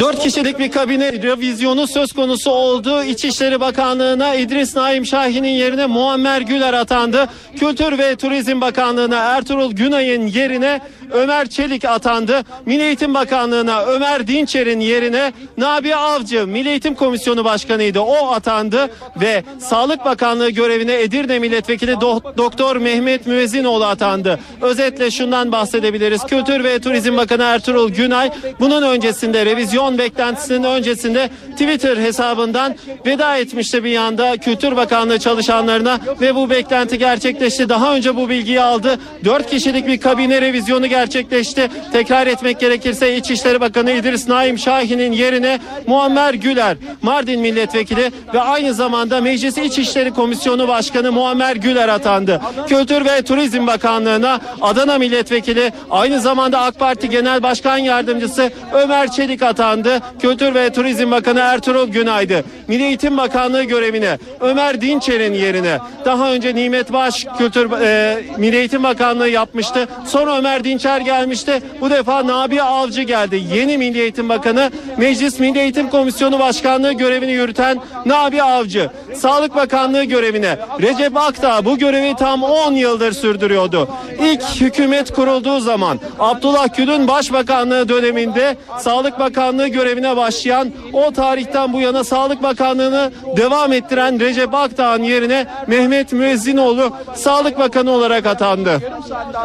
Dört kişilik bir kabine revizyonu söz konusu oldu. İçişleri Bakanlığı'na İdris Naim Şahin'in yerine Muammer Güler atandı. Kültür ve Turizm Bakanlığı'na Ertuğrul Günay'ın yerine Ömer Çelik atandı. Milli Eğitim Bakanlığı'na Ömer Dinçer'in yerine Nabi Avcı Milli Eğitim Komisyonu Başkanı'ydı. O atandı ve Sağlık Bakanlığı görevine Edirne Milletvekili Do- Doktor Mehmet Müezzinoğlu atandı. Özetle şundan bahsedebiliriz. Kültür ve Turizm Bakanı Ertuğrul Günay bunun öncesinde revizyon beklentisinin öncesinde Twitter hesabından veda etmişti bir yanda Kültür Bakanlığı çalışanlarına ve bu beklenti gerçekleşti. Daha önce bu bilgiyi aldı. Dört kişilik bir kabine revizyonu gerçekleşti. Tekrar etmek gerekirse İçişleri Bakanı İdris Naim Şahin'in yerine Muammer Güler, Mardin Milletvekili ve aynı zamanda Meclis İçişleri Komisyonu Başkanı Muammer Güler atandı. Kültür ve Turizm Bakanlığı'na Adana Milletvekili aynı zamanda AK Parti Genel Başkan Yardımcısı Ömer Çelik atandı. Kültür ve Turizm Bakanı Ertuğrul Günay'dı. Milli Eğitim Bakanlığı görevine Ömer Dinçer'in yerine daha önce Nimet Baş Kültür e, Milli Eğitim Bakanlığı yapmıştı. Sonra Ömer Dinçer Dinçer gelmişti. Bu defa Nabi Avcı geldi. Yeni Milli Eğitim Bakanı Meclis Milli Eğitim Komisyonu Başkanlığı görevini yürüten Nabi Avcı. Sağlık Bakanlığı görevine Recep Akdağ bu görevi tam 10 yıldır sürdürüyordu. İlk hükümet kurulduğu zaman Abdullah Gül'ün başbakanlığı döneminde Sağlık Bakanlığı görevine başlayan o tarihten bu yana Sağlık Bakanlığı'nı devam ettiren Recep Akdağ'ın yerine Mehmet Müezzinoğlu Sağlık Bakanı olarak atandı.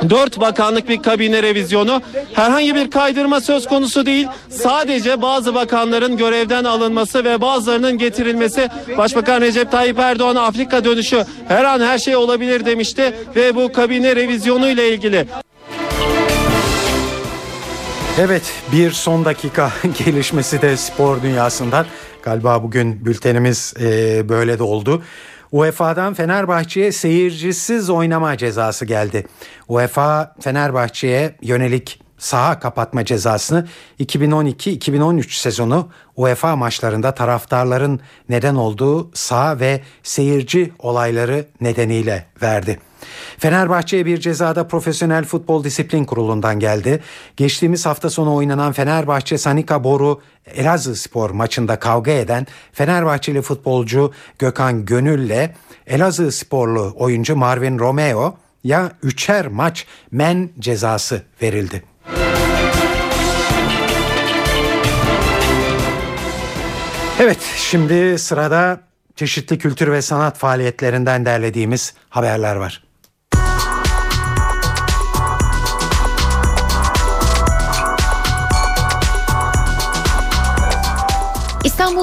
Dört bakanlık bir kabine kabine revizyonu herhangi bir kaydırma söz konusu değil. Sadece bazı bakanların görevden alınması ve bazılarının getirilmesi. Başbakan Recep Tayyip Erdoğan Afrika dönüşü her an her şey olabilir demişti ve bu kabine revizyonu ile ilgili Evet bir son dakika *laughs* gelişmesi de spor dünyasından. Galiba bugün bültenimiz böyle de oldu. UEFA'dan Fenerbahçe'ye seyircisiz oynama cezası geldi. UEFA Fenerbahçe'ye yönelik saha kapatma cezasını 2012-2013 sezonu UEFA maçlarında taraftarların neden olduğu saha ve seyirci olayları nedeniyle verdi. Fenerbahçe'ye bir cezada Profesyonel Futbol Disiplin Kurulu'ndan geldi. Geçtiğimiz hafta sonu oynanan Fenerbahçe Sanika Boru Elazığ Spor maçında kavga eden Fenerbahçeli futbolcu Gökhan Gönül'le Elazığ sporlu oyuncu Marvin Romeo ya üçer maç men cezası verildi. Evet şimdi sırada çeşitli kültür ve sanat faaliyetlerinden derlediğimiz haberler var.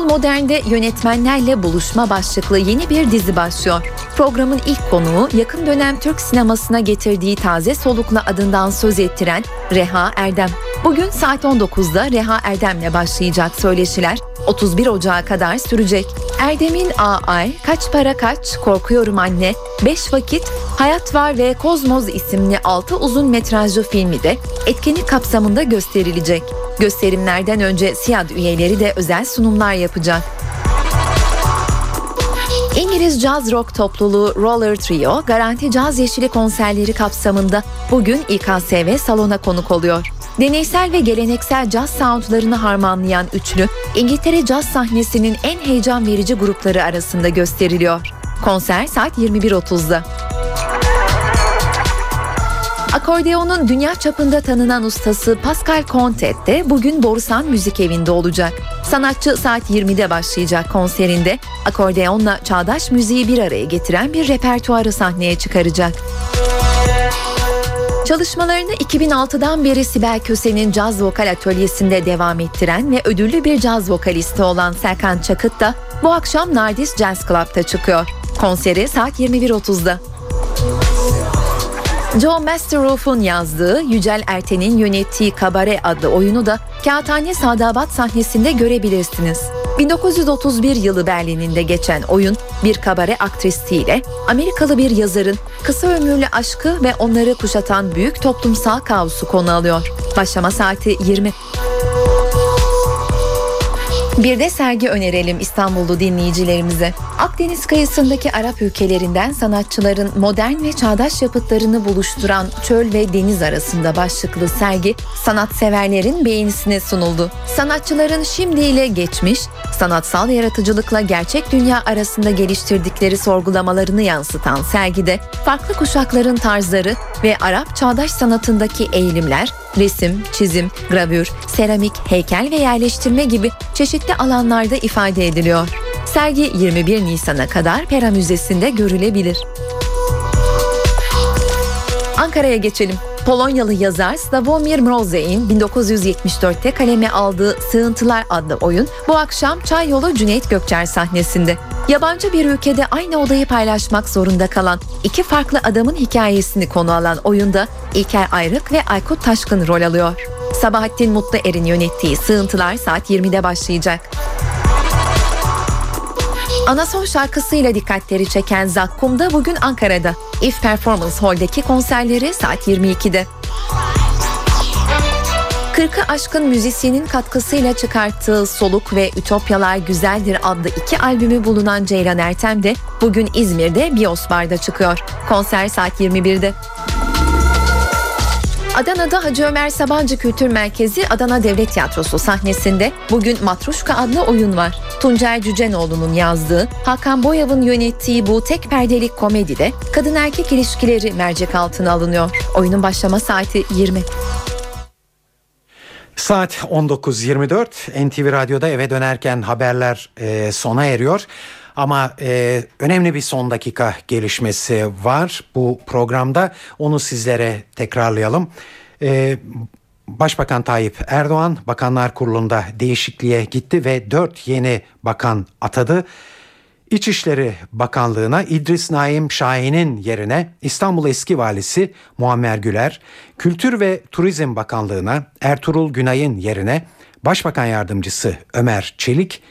Modern'de yönetmenlerle buluşma başlıklı yeni bir dizi başlıyor. Programın ilk konuğu yakın dönem Türk sinemasına getirdiği taze solukla adından söz ettiren Reha Erdem. Bugün saat 19'da Reha Erdem'le başlayacak söyleşiler 31 Ocağı kadar sürecek. Erdem'in A.Ay, Kaç Para Kaç, Korkuyorum Anne, Beş Vakit, Hayat Var ve Kozmoz isimli 6 uzun metrajlı filmi de etkinlik kapsamında gösterilecek. Gösterimlerden önce SİAD üyeleri de özel sunumlar yapacak. İngiliz caz rock topluluğu Roller Trio, Garanti Caz Yeşili konserleri kapsamında bugün İKSV salona konuk oluyor. Deneysel ve geleneksel caz soundlarını harmanlayan üçlü, İngiltere caz sahnesinin en heyecan verici grupları arasında gösteriliyor. Konser saat 21.30'da. Akordeonun dünya çapında tanınan ustası Pascal Contet de bugün Borusan Müzik Evi'nde olacak. Sanatçı saat 20'de başlayacak konserinde akordeonla çağdaş müziği bir araya getiren bir repertuarı sahneye çıkaracak. Çalışmalarını 2006'dan beri Sibel Köse'nin caz vokal atölyesinde devam ettiren ve ödüllü bir caz vokalisti olan Serkan Çakıt da bu akşam Nardis Jazz Club'da çıkıyor. Konseri saat 21.30'da. Joe Masterroof'un yazdığı, Yücel Erten'in yönettiği Kabare adlı oyunu da Kağıthane Sadabat sahnesinde görebilirsiniz. 1931 yılı Berlin'inde geçen oyun bir kabare aktristiyle Amerikalı bir yazarın kısa ömürlü aşkı ve onları kuşatan büyük toplumsal kaosu konu alıyor. Başlama saati 20. Bir de sergi önerelim İstanbullu dinleyicilerimize. Akdeniz kıyısındaki Arap ülkelerinden sanatçıların modern ve çağdaş yapıtlarını buluşturan çöl ve deniz arasında başlıklı sergi sanatseverlerin beğenisine sunuldu. Sanatçıların şimdi ile geçmiş, sanatsal yaratıcılıkla gerçek dünya arasında geliştirdikleri sorgulamalarını yansıtan sergide farklı kuşakların tarzları ve Arap çağdaş sanatındaki eğilimler, resim, çizim, gravür, seramik, heykel ve yerleştirme gibi çeşitli alanlarda ifade ediliyor. Sergi 21 Nisan'a kadar Pera Müzesi'nde görülebilir. Ankara'ya geçelim. Polonyalı yazar Sławomir Mrozek'in 1974'te kaleme aldığı Sığıntılar adlı oyun bu akşam Çay Yolu Cüneyt Gökçer sahnesinde. Yabancı bir ülkede aynı odayı paylaşmak zorunda kalan iki farklı adamın hikayesini konu alan oyunda İlker Ayrık ve Aykut Taşkın rol alıyor. Sabahattin Mutlu Er'in yönettiği Sığıntılar saat 20'de başlayacak. Anason şarkısıyla dikkatleri çeken Zakkum da bugün Ankara'da. If Performance Hall'deki konserleri saat 22'de. 40'ı aşkın müzisyenin katkısıyla çıkarttığı Soluk ve Ütopyalar Güzeldir adlı iki albümü bulunan Ceylan Ertem de bugün İzmir'de Biosbar'da çıkıyor. Konser saat 21'de. Adana'da Hacı Ömer Sabancı Kültür Merkezi Adana Devlet Tiyatrosu sahnesinde bugün Matruşka adlı oyun var. Tuncel Cücenoğlu'nun yazdığı, Hakan Boyav'ın yönettiği bu tek perdelik komedide kadın erkek ilişkileri mercek altına alınıyor. Oyunun başlama saati 20. Saat 19.24 NTV Radyo'da eve dönerken haberler e, sona eriyor. Ama e, önemli bir son dakika gelişmesi var bu programda. Onu sizlere tekrarlayalım. E, Başbakan Tayyip Erdoğan Bakanlar Kurulu'nda değişikliğe gitti ve dört yeni bakan atadı. İçişleri Bakanlığı'na İdris Naim Şahin'in yerine İstanbul Eski Valisi Muammer Güler, Kültür ve Turizm Bakanlığı'na Ertuğrul Günay'ın yerine Başbakan Yardımcısı Ömer Çelik,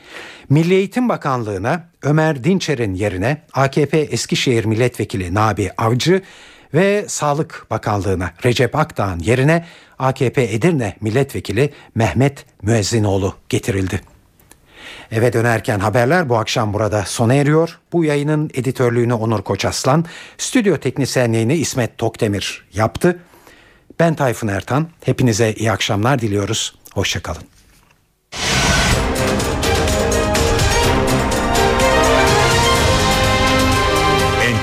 Milli Eğitim Bakanlığı'na Ömer Dinçer'in yerine AKP Eskişehir Milletvekili Nabi Avcı ve Sağlık Bakanlığı'na Recep Akdağ'ın yerine AKP Edirne Milletvekili Mehmet Müezzinoğlu getirildi. Eve dönerken haberler bu akşam burada sona eriyor. Bu yayının editörlüğünü Onur Koçaslan, stüdyo teknisyenliğini İsmet Tokdemir yaptı. Ben Tayfun Ertan. Hepinize iyi akşamlar diliyoruz. Hoşçakalın.